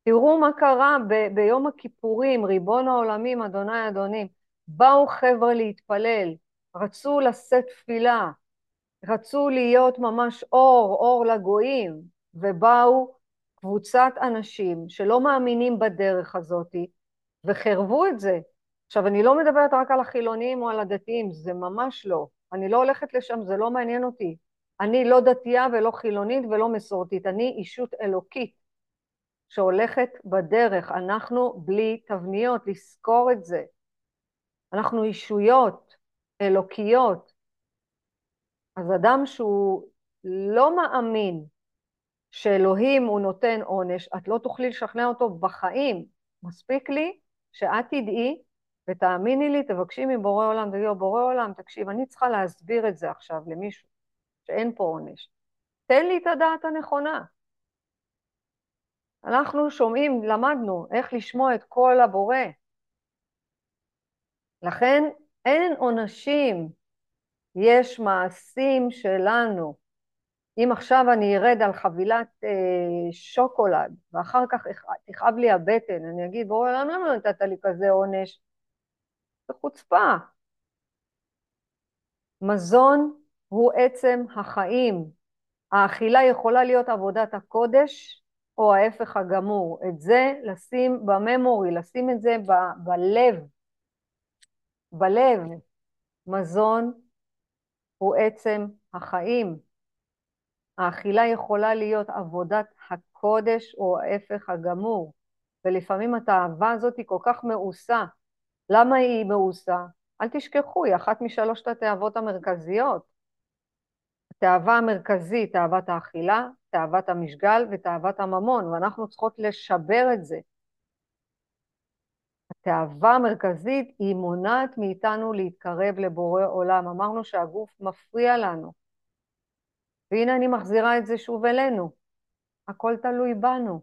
תראו מה קרה ב- ביום הכיפורים, ריבון העולמים, אדוני אדונים. באו חבר'ה להתפלל, רצו לשאת תפילה, רצו להיות ממש אור, אור לגויים, ובאו קבוצת אנשים שלא מאמינים בדרך הזאת, וחרבו את זה. עכשיו, אני לא מדברת רק על החילונים או על הדתיים, זה ממש לא. אני לא הולכת לשם, זה לא מעניין אותי. אני לא דתייה ולא חילונית ולא מסורתית, אני אישות אלוקית שהולכת בדרך. אנחנו בלי תבניות, לזכור את זה. אנחנו אישויות אלוקיות. אז אדם שהוא לא מאמין שאלוהים הוא נותן עונש, את לא תוכלי לשכנע אותו בחיים. מספיק לי שאת תדעי ותאמיני לי, תבקשי מבורא עולם, תגידי לו, בורא עולם, תקשיב, אני צריכה להסביר את זה עכשיו למישהו, שאין פה עונש. תן לי את הדעת הנכונה. אנחנו שומעים, למדנו איך לשמוע את כל הבורא. לכן אין עונשים, יש מעשים שלנו. אם עכשיו אני ארד על חבילת אה, שוקולד, ואחר כך תכאב לי הבטן, אני אגיד, בואו, למה לא נתת לי כזה עונש? זה חוצפה. מזון הוא עצם החיים. האכילה יכולה להיות עבודת הקודש או ההפך הגמור. את זה לשים בממורי, לשים את זה ב- בלב. בלב. מזון הוא עצם החיים. האכילה יכולה להיות עבודת הקודש או ההפך הגמור, ולפעמים התאווה הזאת היא כל כך מאוסה. למה היא מאוסה? אל תשכחו, היא אחת משלושת התאוות המרכזיות. התאווה המרכזית, תאוות האכילה, תאוות המשגל ותאוות הממון, ואנחנו צריכות לשבר את זה. התאווה המרכזית היא מונעת מאיתנו להתקרב לבורא עולם. אמרנו שהגוף מפריע לנו. והנה אני מחזירה את זה שוב אלינו. הכל תלוי בנו.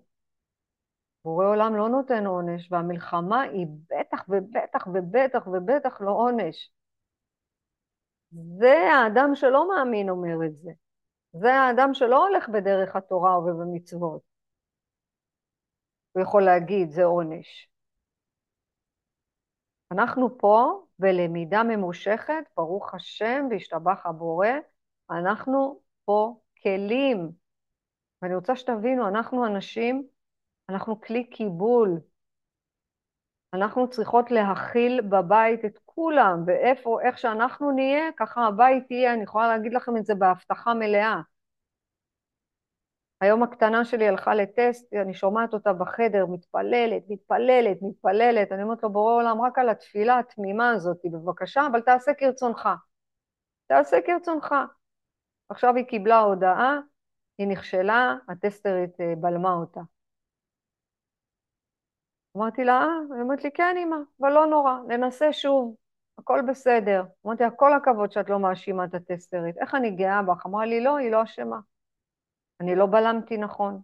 בורא עולם לא נותן עונש, והמלחמה היא בטח ובטח ובטח ובטח לא עונש. זה האדם שלא מאמין אומר את זה. זה האדם שלא הולך בדרך התורה ובמצוות. הוא יכול להגיד, זה עונש. אנחנו פה בלמידה ממושכת, ברוך השם והשתבח הבורא, אנחנו פה כלים. ואני רוצה שתבינו, אנחנו אנשים, אנחנו כלי קיבול. אנחנו צריכות להכיל בבית את כולם, ואיפה, איך שאנחנו נהיה, ככה הבית יהיה, אני יכולה להגיד לכם את זה בהבטחה מלאה. היום הקטנה שלי הלכה לטסט, אני שומעת אותה בחדר, מתפללת, מתפללת, מתפללת, אני אומרת לו, בורא עולם, רק על התפילה התמימה הזאת, בבקשה, אבל תעשה כרצונך. תעשה כרצונך. עכשיו היא קיבלה הודעה, היא נכשלה, הטסטרית אה, בלמה אותה. אמרתי לה, אה? היא אומרת לי, כן, אמא, אבל לא נורא, ננסה שוב, הכל בסדר. אמרתי לה, כל הכבוד שאת לא מאשימה את הטסטרית. איך אני גאה בך? אמרה לי, לא, היא לא אשמה. אני לא בלמתי נכון.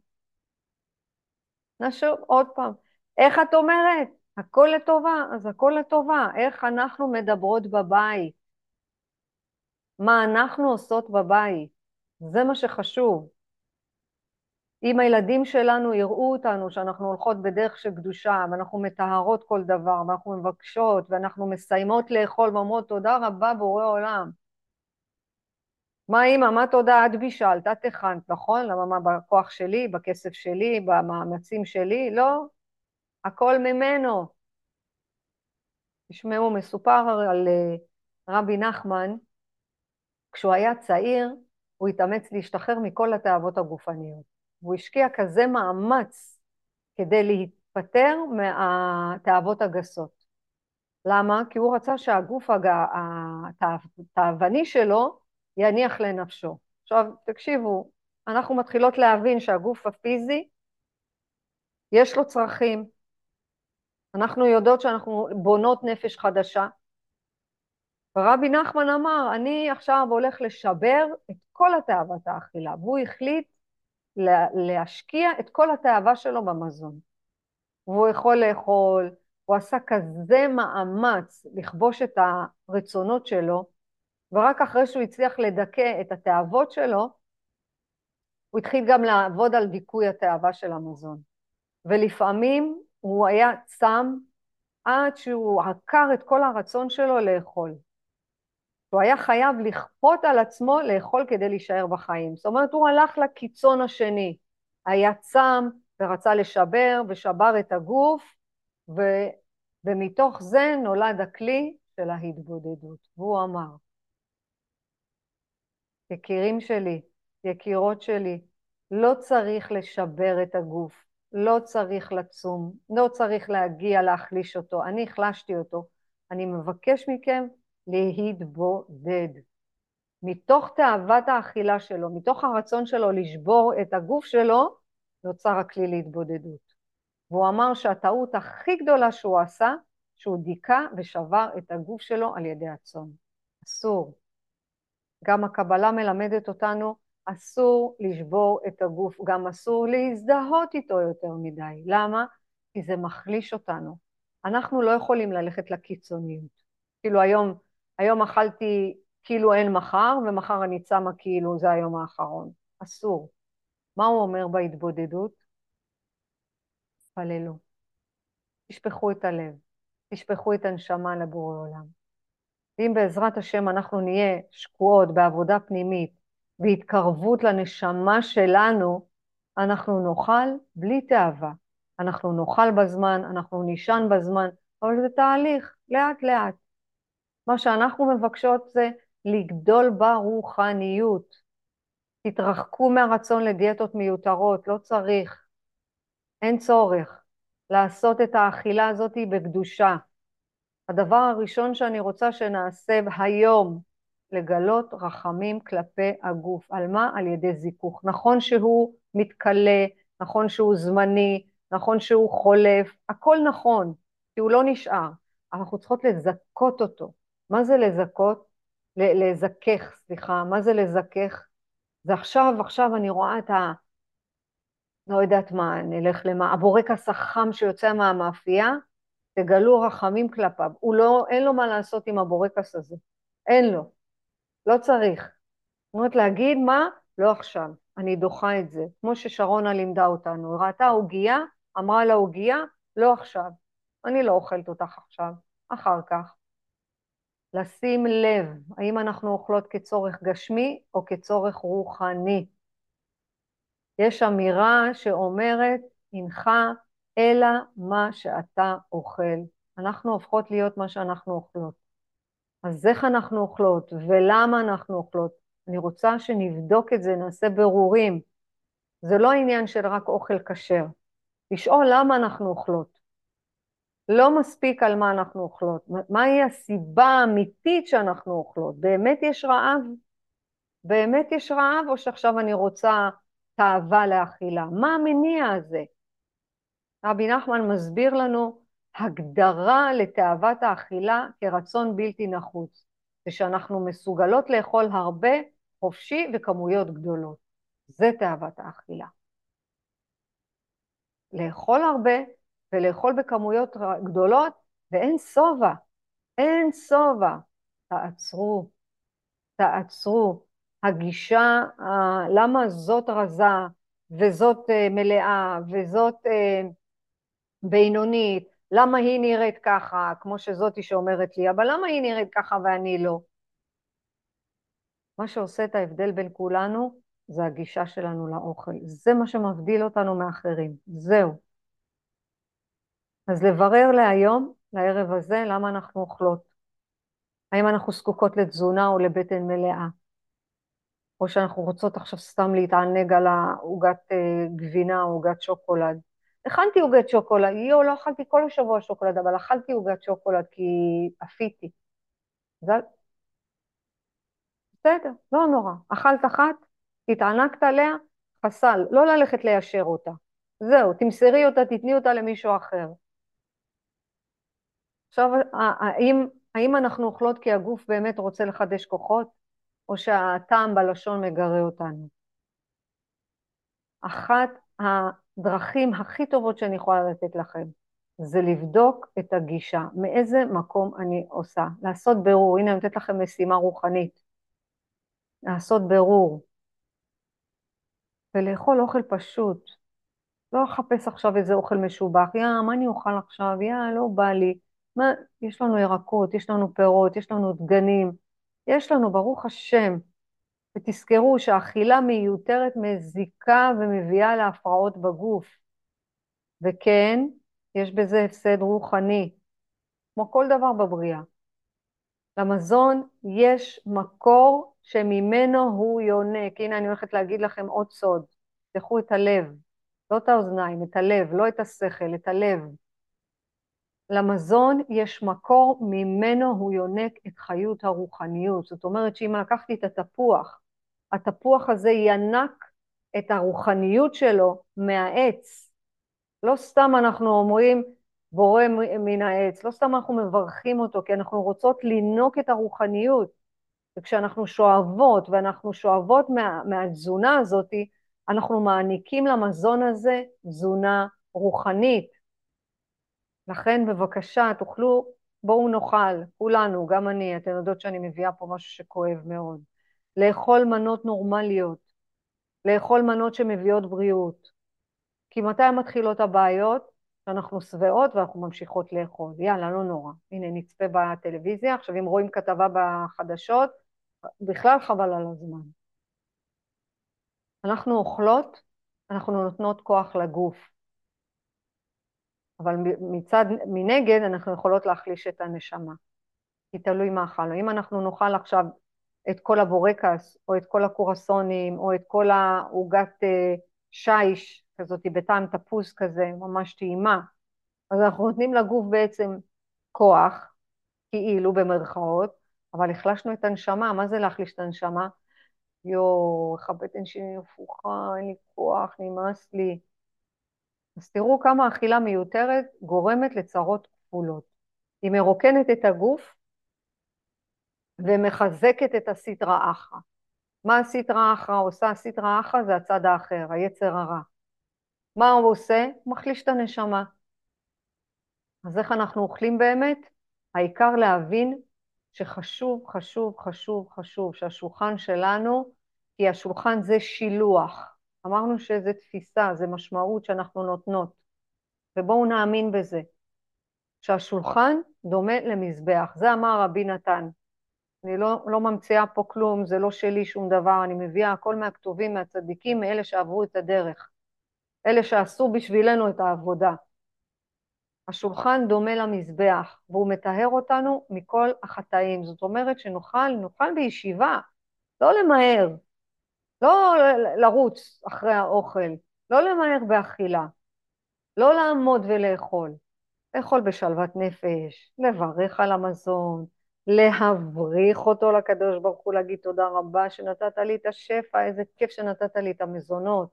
נשוב עוד פעם. איך את אומרת? הכל לטובה, אז הכל לטובה. איך אנחנו מדברות בבית? מה אנחנו עושות בבית? זה מה שחשוב. אם הילדים שלנו יראו אותנו שאנחנו הולכות בדרך של קדושה, ואנחנו מטהרות כל דבר, ואנחנו מבקשות, ואנחנו מסיימות לאכול ואומרות תודה רבה בורא עולם. מה אימא, מה תודה? את בישלת, את הכנת, נכון? למה מה בכוח שלי, בכסף שלי, במאמצים שלי? לא, הכל ממנו. תשמעו, מסופר על אה, רבי נחמן, כשהוא היה צעיר, הוא התאמץ להשתחרר מכל התאוות הגופניות. והוא השקיע כזה מאמץ כדי להיפטר מהתאוות הגסות. למה? כי הוא רצה שהגוף התאווני שלו יניח לנפשו. עכשיו, תקשיבו, אנחנו מתחילות להבין שהגוף הפיזי, יש לו צרכים. אנחנו יודעות שאנחנו בונות נפש חדשה. ורבי נחמן אמר, אני עכשיו הולך לשבר את כל התאוות האכילה, והוא החליט להשקיע את כל התאווה שלו במזון. והוא יכול לאכול, הוא עשה כזה מאמץ לכבוש את הרצונות שלו, ורק אחרי שהוא הצליח לדכא את התאוות שלו, הוא התחיל גם לעבוד על דיכוי התאווה של המזון. ולפעמים הוא היה צם עד שהוא עקר את כל הרצון שלו לאכול. הוא היה חייב לכפות על עצמו לאכול כדי להישאר בחיים. זאת אומרת, הוא הלך לקיצון השני. היה צם ורצה לשבר ושבר את הגוף, ו... ומתוך זה נולד הכלי של ההתבודדות. והוא אמר, יקירים שלי, יקירות שלי, לא צריך לשבר את הגוף, לא צריך לצום, לא צריך להגיע להחליש אותו, אני החלשתי אותו. אני מבקש מכם להתבודד. מתוך תאוות האכילה שלו, מתוך הרצון שלו לשבור את הגוף שלו, נוצר הכלי להתבודדות. והוא אמר שהטעות הכי גדולה שהוא עשה, שהוא דיכא ושבר את הגוף שלו על ידי הצום. אסור. גם הקבלה מלמדת אותנו, אסור לשבור את הגוף, גם אסור להזדהות איתו יותר מדי. למה? כי זה מחליש אותנו. אנחנו לא יכולים ללכת לקיצוניות. כאילו היום היום אכלתי כאילו אין מחר, ומחר אני צמה כאילו זה היום האחרון. אסור. מה הוא אומר בהתבודדות? תפללו. תשפכו את הלב, תשפכו את הנשמה לבורא עולם. ואם בעזרת השם אנחנו נהיה שקועות בעבודה פנימית והתקרבות לנשמה שלנו, אנחנו נאכל בלי תאווה. אנחנו נאכל בזמן, אנחנו נישן בזמן, אבל זה תהליך, לאט לאט. מה שאנחנו מבקשות זה לגדול ברוחניות. תתרחקו מהרצון לדיאטות מיותרות, לא צריך. אין צורך לעשות את האכילה הזאת בקדושה. הדבר הראשון שאני רוצה שנעשה היום, לגלות רחמים כלפי הגוף. על מה? על ידי זיכוך. נכון שהוא מתכלה, נכון שהוא זמני, נכון שהוא חולף, הכל נכון, כי הוא לא נשאר. אנחנו צריכות לזכות אותו. מה זה לזכות? לזכך, סליחה, מה זה לזכך? זה עכשיו, עכשיו אני רואה את ה... לא יודעת מה, נלך למה, הבורקס החם שיוצא מהמאפייה, תגלו רחמים כלפיו. הוא לא, אין לו מה לעשות עם הבורקס הזה. אין לו. לא צריך. זאת אומרת, להגיד מה? לא עכשיו. אני דוחה את זה. כמו ששרונה לימדה אותנו. היא ראתה עוגייה, אמרה לה עוגייה, לא עכשיו. אני לא אוכלת אותך עכשיו, אחר כך. לשים לב, האם אנחנו אוכלות כצורך גשמי או כצורך רוחני. יש אמירה שאומרת, הנך אלא מה שאתה אוכל. אנחנו הופכות להיות מה שאנחנו אוכלות. אז איך אנחנו אוכלות ולמה אנחנו אוכלות? אני רוצה שנבדוק את זה, נעשה ברורים. זה לא עניין של רק אוכל כשר. לשאול למה אנחנו אוכלות. לא מספיק על מה אנחנו אוכלות. מהי הסיבה האמיתית שאנחנו אוכלות? באמת יש רעב? באמת יש רעב, או שעכשיו אני רוצה תאווה לאכילה? מה המניע הזה? רבי נחמן מסביר לנו הגדרה לתאוות האכילה כרצון בלתי נחוץ, זה שאנחנו מסוגלות לאכול הרבה, חופשי וכמויות גדולות. זה תאוות האכילה. לאכול הרבה ולאכול בכמויות גדולות, ואין שובע, אין שובע. תעצרו, תעצרו. הגישה, למה זאת רזה וזאת אה, מלאה וזאת אה, בינונית, למה היא נראית ככה, כמו שזאתי שאומרת לי, אבל למה היא נראית ככה ואני לא? מה שעושה את ההבדל בין כולנו זה הגישה שלנו לאוכל. זה מה שמבדיל אותנו מאחרים. זהו. אז לברר להיום, לערב הזה, למה אנחנו אוכלות. האם אנחנו זקוקות לתזונה או לבטן מלאה? או שאנחנו רוצות עכשיו סתם להתענג על העוגת אה, גבינה או עוגת שוקולד. הכנתי עוגת שוקולד, יואו, לא אכלתי כל השבוע שוקולד, אבל אכלתי עוגת שוקולד כי עפיתי. זה... בסדר, לא נורא. אכלת אחת, התענקת עליה, חסל, לא ללכת ליישר אותה. זהו, תמסרי אותה, תתני אותה למישהו אחר. עכשיו, האם, האם אנחנו אוכלות כי הגוף באמת רוצה לחדש כוחות, או שהטעם בלשון מגרה אותנו? אחת הדרכים הכי טובות שאני יכולה לתת לכם זה לבדוק את הגישה, מאיזה מקום אני עושה, לעשות ברור, הנה אני נותנת לכם משימה רוחנית, לעשות ברור, ולאכול אוכל פשוט, לא לחפש עכשיו איזה אוכל משובח, יא, מה אני אוכל עכשיו, יא, לא בא לי, מה, יש לנו ירקות, יש לנו פירות, יש לנו דגנים, יש לנו, ברוך השם, ותזכרו שאכילה מיותרת מזיקה ומביאה להפרעות בגוף. וכן, יש בזה הפסד רוחני, כמו כל דבר בבריאה. למזון יש מקור שממנו הוא יונק. הנה, אני הולכת להגיד לכם עוד סוד. תפתחו את הלב, לא את האוזניים, את הלב, לא את השכל, את הלב. למזון יש מקור ממנו הוא יונק את חיות הרוחניות. זאת אומרת שאם לקחתי את התפוח, התפוח הזה ינק את הרוחניות שלו מהעץ. לא סתם אנחנו אומרים בורא מן העץ, לא סתם אנחנו מברכים אותו, כי אנחנו רוצות לינוק את הרוחניות. וכשאנחנו שואבות, ואנחנו שואבות מה, מהתזונה הזאת, אנחנו מעניקים למזון הזה תזונה רוחנית. לכן בבקשה, תאכלו, בואו נאכל, כולנו, גם אני, אתן יודעות שאני מביאה פה משהו שכואב מאוד. לאכול מנות נורמליות, לאכול מנות שמביאות בריאות. כי מתי מתחילות הבעיות? שאנחנו שבעות ואנחנו ממשיכות לאכול. יאללה, לא נורא. הנה, נצפה בטלוויזיה, עכשיו אם רואים כתבה בחדשות, בכלל חבל על הזמן. אנחנו אוכלות, אנחנו נותנות כוח לגוף. אבל מצד, מנגד אנחנו יכולות להחליש את הנשמה. כי תלוי מה אכלנו. אם אנחנו נאכל עכשיו את כל הבורקס, או את כל הקורסונים, או את כל העוגת אה, שיש, כזאת בטעם תפוס כזה, ממש טעימה, אז אנחנו נותנים לגוף בעצם כוח, כאילו במרכאות, אבל החלשנו את הנשמה, מה זה להחליש את הנשמה? יואו, איך הבטן שלי הפוכה, אין לי כוח, נמאס לי. אז תראו כמה אכילה מיותרת גורמת לצרות כפולות. היא מרוקנת את הגוף ומחזקת את הסטרא אחרא. מה הסטרא אחרא עושה? הסטרא אחרא זה הצד האחר, היצר הרע. מה הוא עושה? הוא מחליש את הנשמה. אז איך אנחנו אוכלים באמת? העיקר להבין שחשוב, חשוב, חשוב, חשוב שהשולחן שלנו, כי השולחן זה שילוח. אמרנו שזה תפיסה, זה משמעות שאנחנו נותנות. ובואו נאמין בזה. שהשולחן דומה למזבח. זה אמר רבי נתן. אני לא, לא ממציאה פה כלום, זה לא שלי שום דבר, אני מביאה הכל מהכתובים, מהצדיקים, מאלה שעברו את הדרך. אלה שעשו בשבילנו את העבודה. השולחן דומה למזבח, והוא מטהר אותנו מכל החטאים. זאת אומרת שנוכל, נוכל בישיבה, לא למהר, לא לרוץ אחרי האוכל, לא למהר באכילה, לא לעמוד ולאכול, לאכול בשלוות נפש, לברך על המזון, להבריך אותו לקדוש ברוך הוא, להגיד תודה רבה שנתת לי את השפע, איזה כיף שנתת לי את המזונות.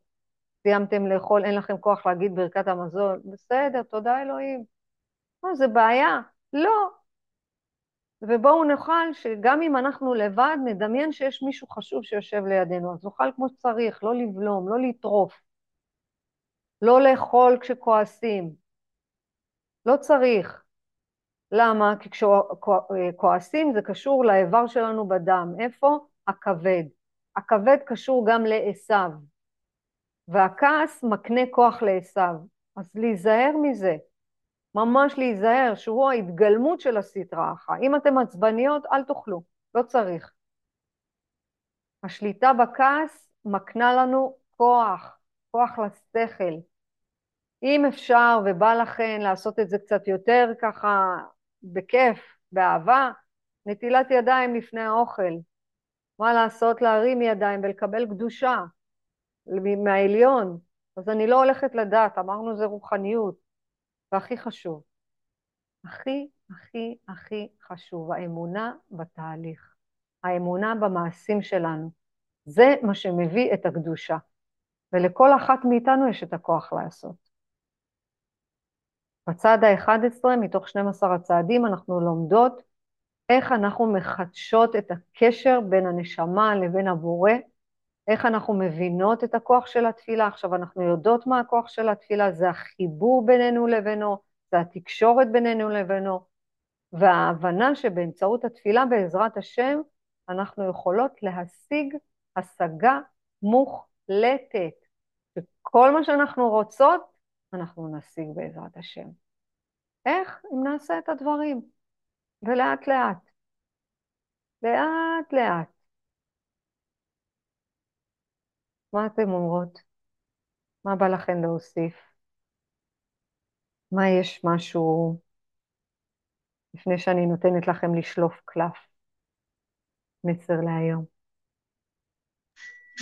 סיימתם לאכול, אין לכם כוח להגיד ברכת המזון, בסדר, תודה אלוהים. מה, זה בעיה? לא. ובואו נאכל שגם אם אנחנו לבד, נדמיין שיש מישהו חשוב שיושב לידינו, אז נאכל כמו שצריך, לא לבלום, לא לטרוף, לא לאכול כשכועסים. לא צריך. למה? כי כשכועסים זה קשור לאיבר שלנו בדם. איפה? הכבד. הכבד קשור גם לעשו, והכעס מקנה כוח לעשו. אז להיזהר מזה, ממש להיזהר, שהוא ההתגלמות של הסטרא אחא. אם אתם עצבניות, אל תאכלו, לא צריך. השליטה בכעס מקנה לנו כוח, כוח לשכל. אם אפשר ובא לכן לעשות את זה קצת יותר ככה בכיף, באהבה, נטילת ידיים לפני האוכל. מה לעשות? להרים ידיים ולקבל קדושה מהעליון. אז אני לא הולכת לדעת, אמרנו זה רוחניות. והכי חשוב, הכי הכי הכי חשוב, האמונה בתהליך, האמונה במעשים שלנו. זה מה שמביא את הקדושה, ולכל אחת מאיתנו יש את הכוח לעשות. בצד ה-11 מתוך 12 הצעדים אנחנו לומדות איך אנחנו מחדשות את הקשר בין הנשמה לבין הבורא, איך אנחנו מבינות את הכוח של התפילה. עכשיו אנחנו יודעות מה הכוח של התפילה, זה החיבור בינינו לבינו, זה התקשורת בינינו לבינו, וההבנה שבאמצעות התפילה בעזרת השם אנחנו יכולות להשיג השגה מוחלטת. וכל מה שאנחנו רוצות אנחנו נשיג בעזרת השם. איך? אם נעשה את הדברים, ולאט לאט. לאט לאט. מה אתן אומרות? מה בא לכן להוסיף? מה יש משהו, לפני שאני נותנת לכם לשלוף קלף? מסר להיום.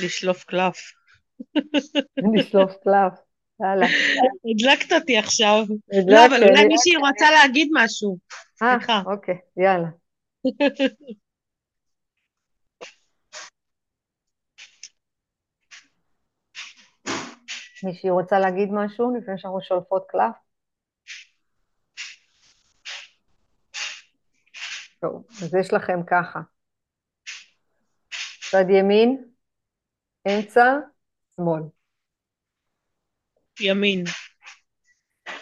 לשלוף קלף. לשלוף קלף. יאללה. הדלקת אותי עכשיו. לא, אבל אולי מישהי רוצה להגיד משהו. אה, אוקיי, יאללה. מישהי רוצה להגיד משהו לפני שאנחנו שולפות קלף? טוב, אז יש לכם ככה. צד ימין, אמצע, שמאל. ימין.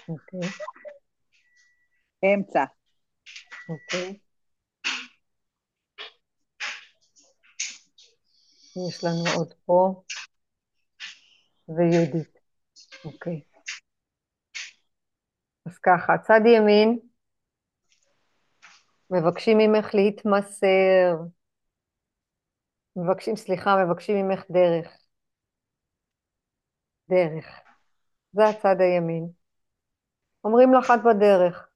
אוקיי. אמצע. אוקיי. יש לנו עוד פה, ויהודית. אוקיי. אז ככה, צד ימין, מבקשים ממך להתמסר. מבקשים, סליחה, מבקשים ממך דרך. דרך. זה הצד הימין. אומרים לך את בדרך.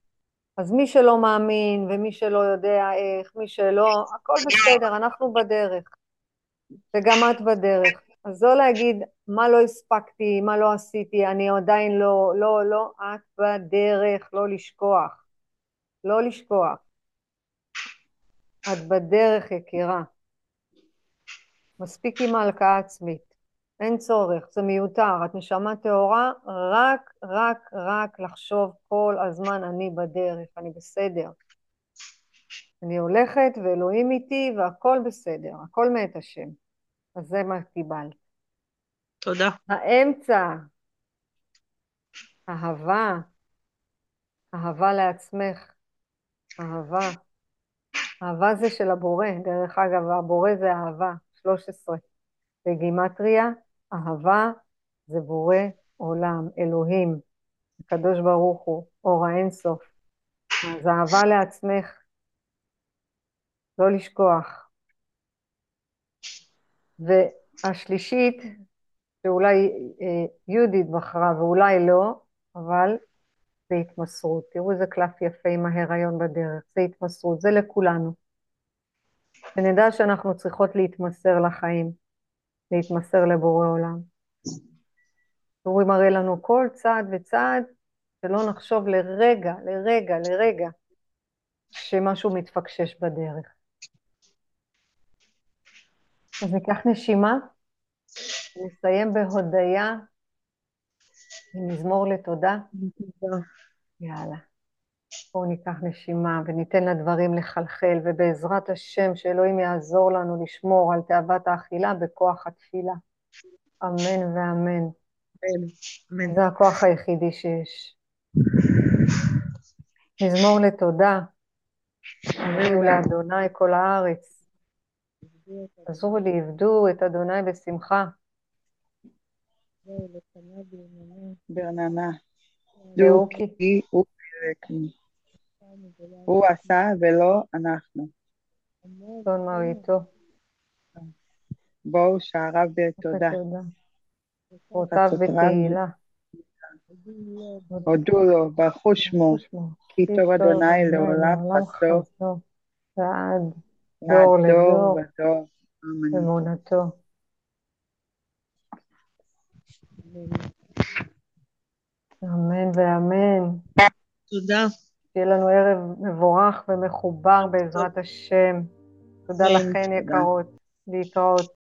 אז מי שלא מאמין ומי שלא יודע איך, מי שלא, הכל בסדר, אנחנו בדרך. וגם את בדרך. אז לא להגיד מה לא הספקתי, מה לא עשיתי, אני עדיין לא, לא, לא, את בדרך, לא לשכוח. לא לשכוח. את בדרך, יקירה. מספיק עם ההלקאה עצמית. אין צורך, זה מיותר. את נשמה טהורה, רק, רק, רק לחשוב כל הזמן, אני בדרך, אני בסדר. אני הולכת ואלוהים איתי והכל בסדר, הכל מאת השם. אז זה מה קיבלת. תודה. האמצע, אהבה, אהבה לעצמך, אהבה. אהבה זה של הבורא, דרך אגב, הבורא זה אהבה, 13. בגימטריה אהבה זה בורא עולם, אלוהים, הקדוש ברוך הוא, אור האינסוף. אז אהבה לעצמך, לא לשכוח. והשלישית, שאולי אה, יהודית בחרה ואולי לא, אבל זה התמסרות. תראו איזה קלף יפה עם ההיריון בדרך, זה התמסרות, זה לכולנו. שנדע שאנחנו צריכות להתמסר לחיים. להתמסר לבורא עולם. הוא מראה לנו כל צעד וצעד שלא נחשוב לרגע, לרגע, לרגע, שמשהו מתפקשש בדרך. אז ניקח נשימה, נסיים בהודיה עם מזמור לתודה. יאללה. בואו ניקח נשימה וניתן לדברים לחלחל, ובעזרת השם שאלוהים יעזור לנו לשמור על תאוות האכילה בכוח התפילה. אמן ואמן. אמן. זה הכוח היחידי שיש. מזמור לתודה. הביאו לאדוני כל הארץ. עזרו לי, עבדו את אדוני בשמחה. ברננה. דאוקי. דו-כי הוא הוא עשה ולא אנחנו. אדון מרעיתו. בואו שעריו בתודה. חורתיו בתהילה. הודו לו, ברכו שמו, כי טוב אדוני לעולם חסדו, ועד דור דור לדור. אמונתו. אמן ואמן. תודה. שיהיה לנו ערב מבורך ומחובר בעזרת השם. תודה. לכן. יקרות. להתראות.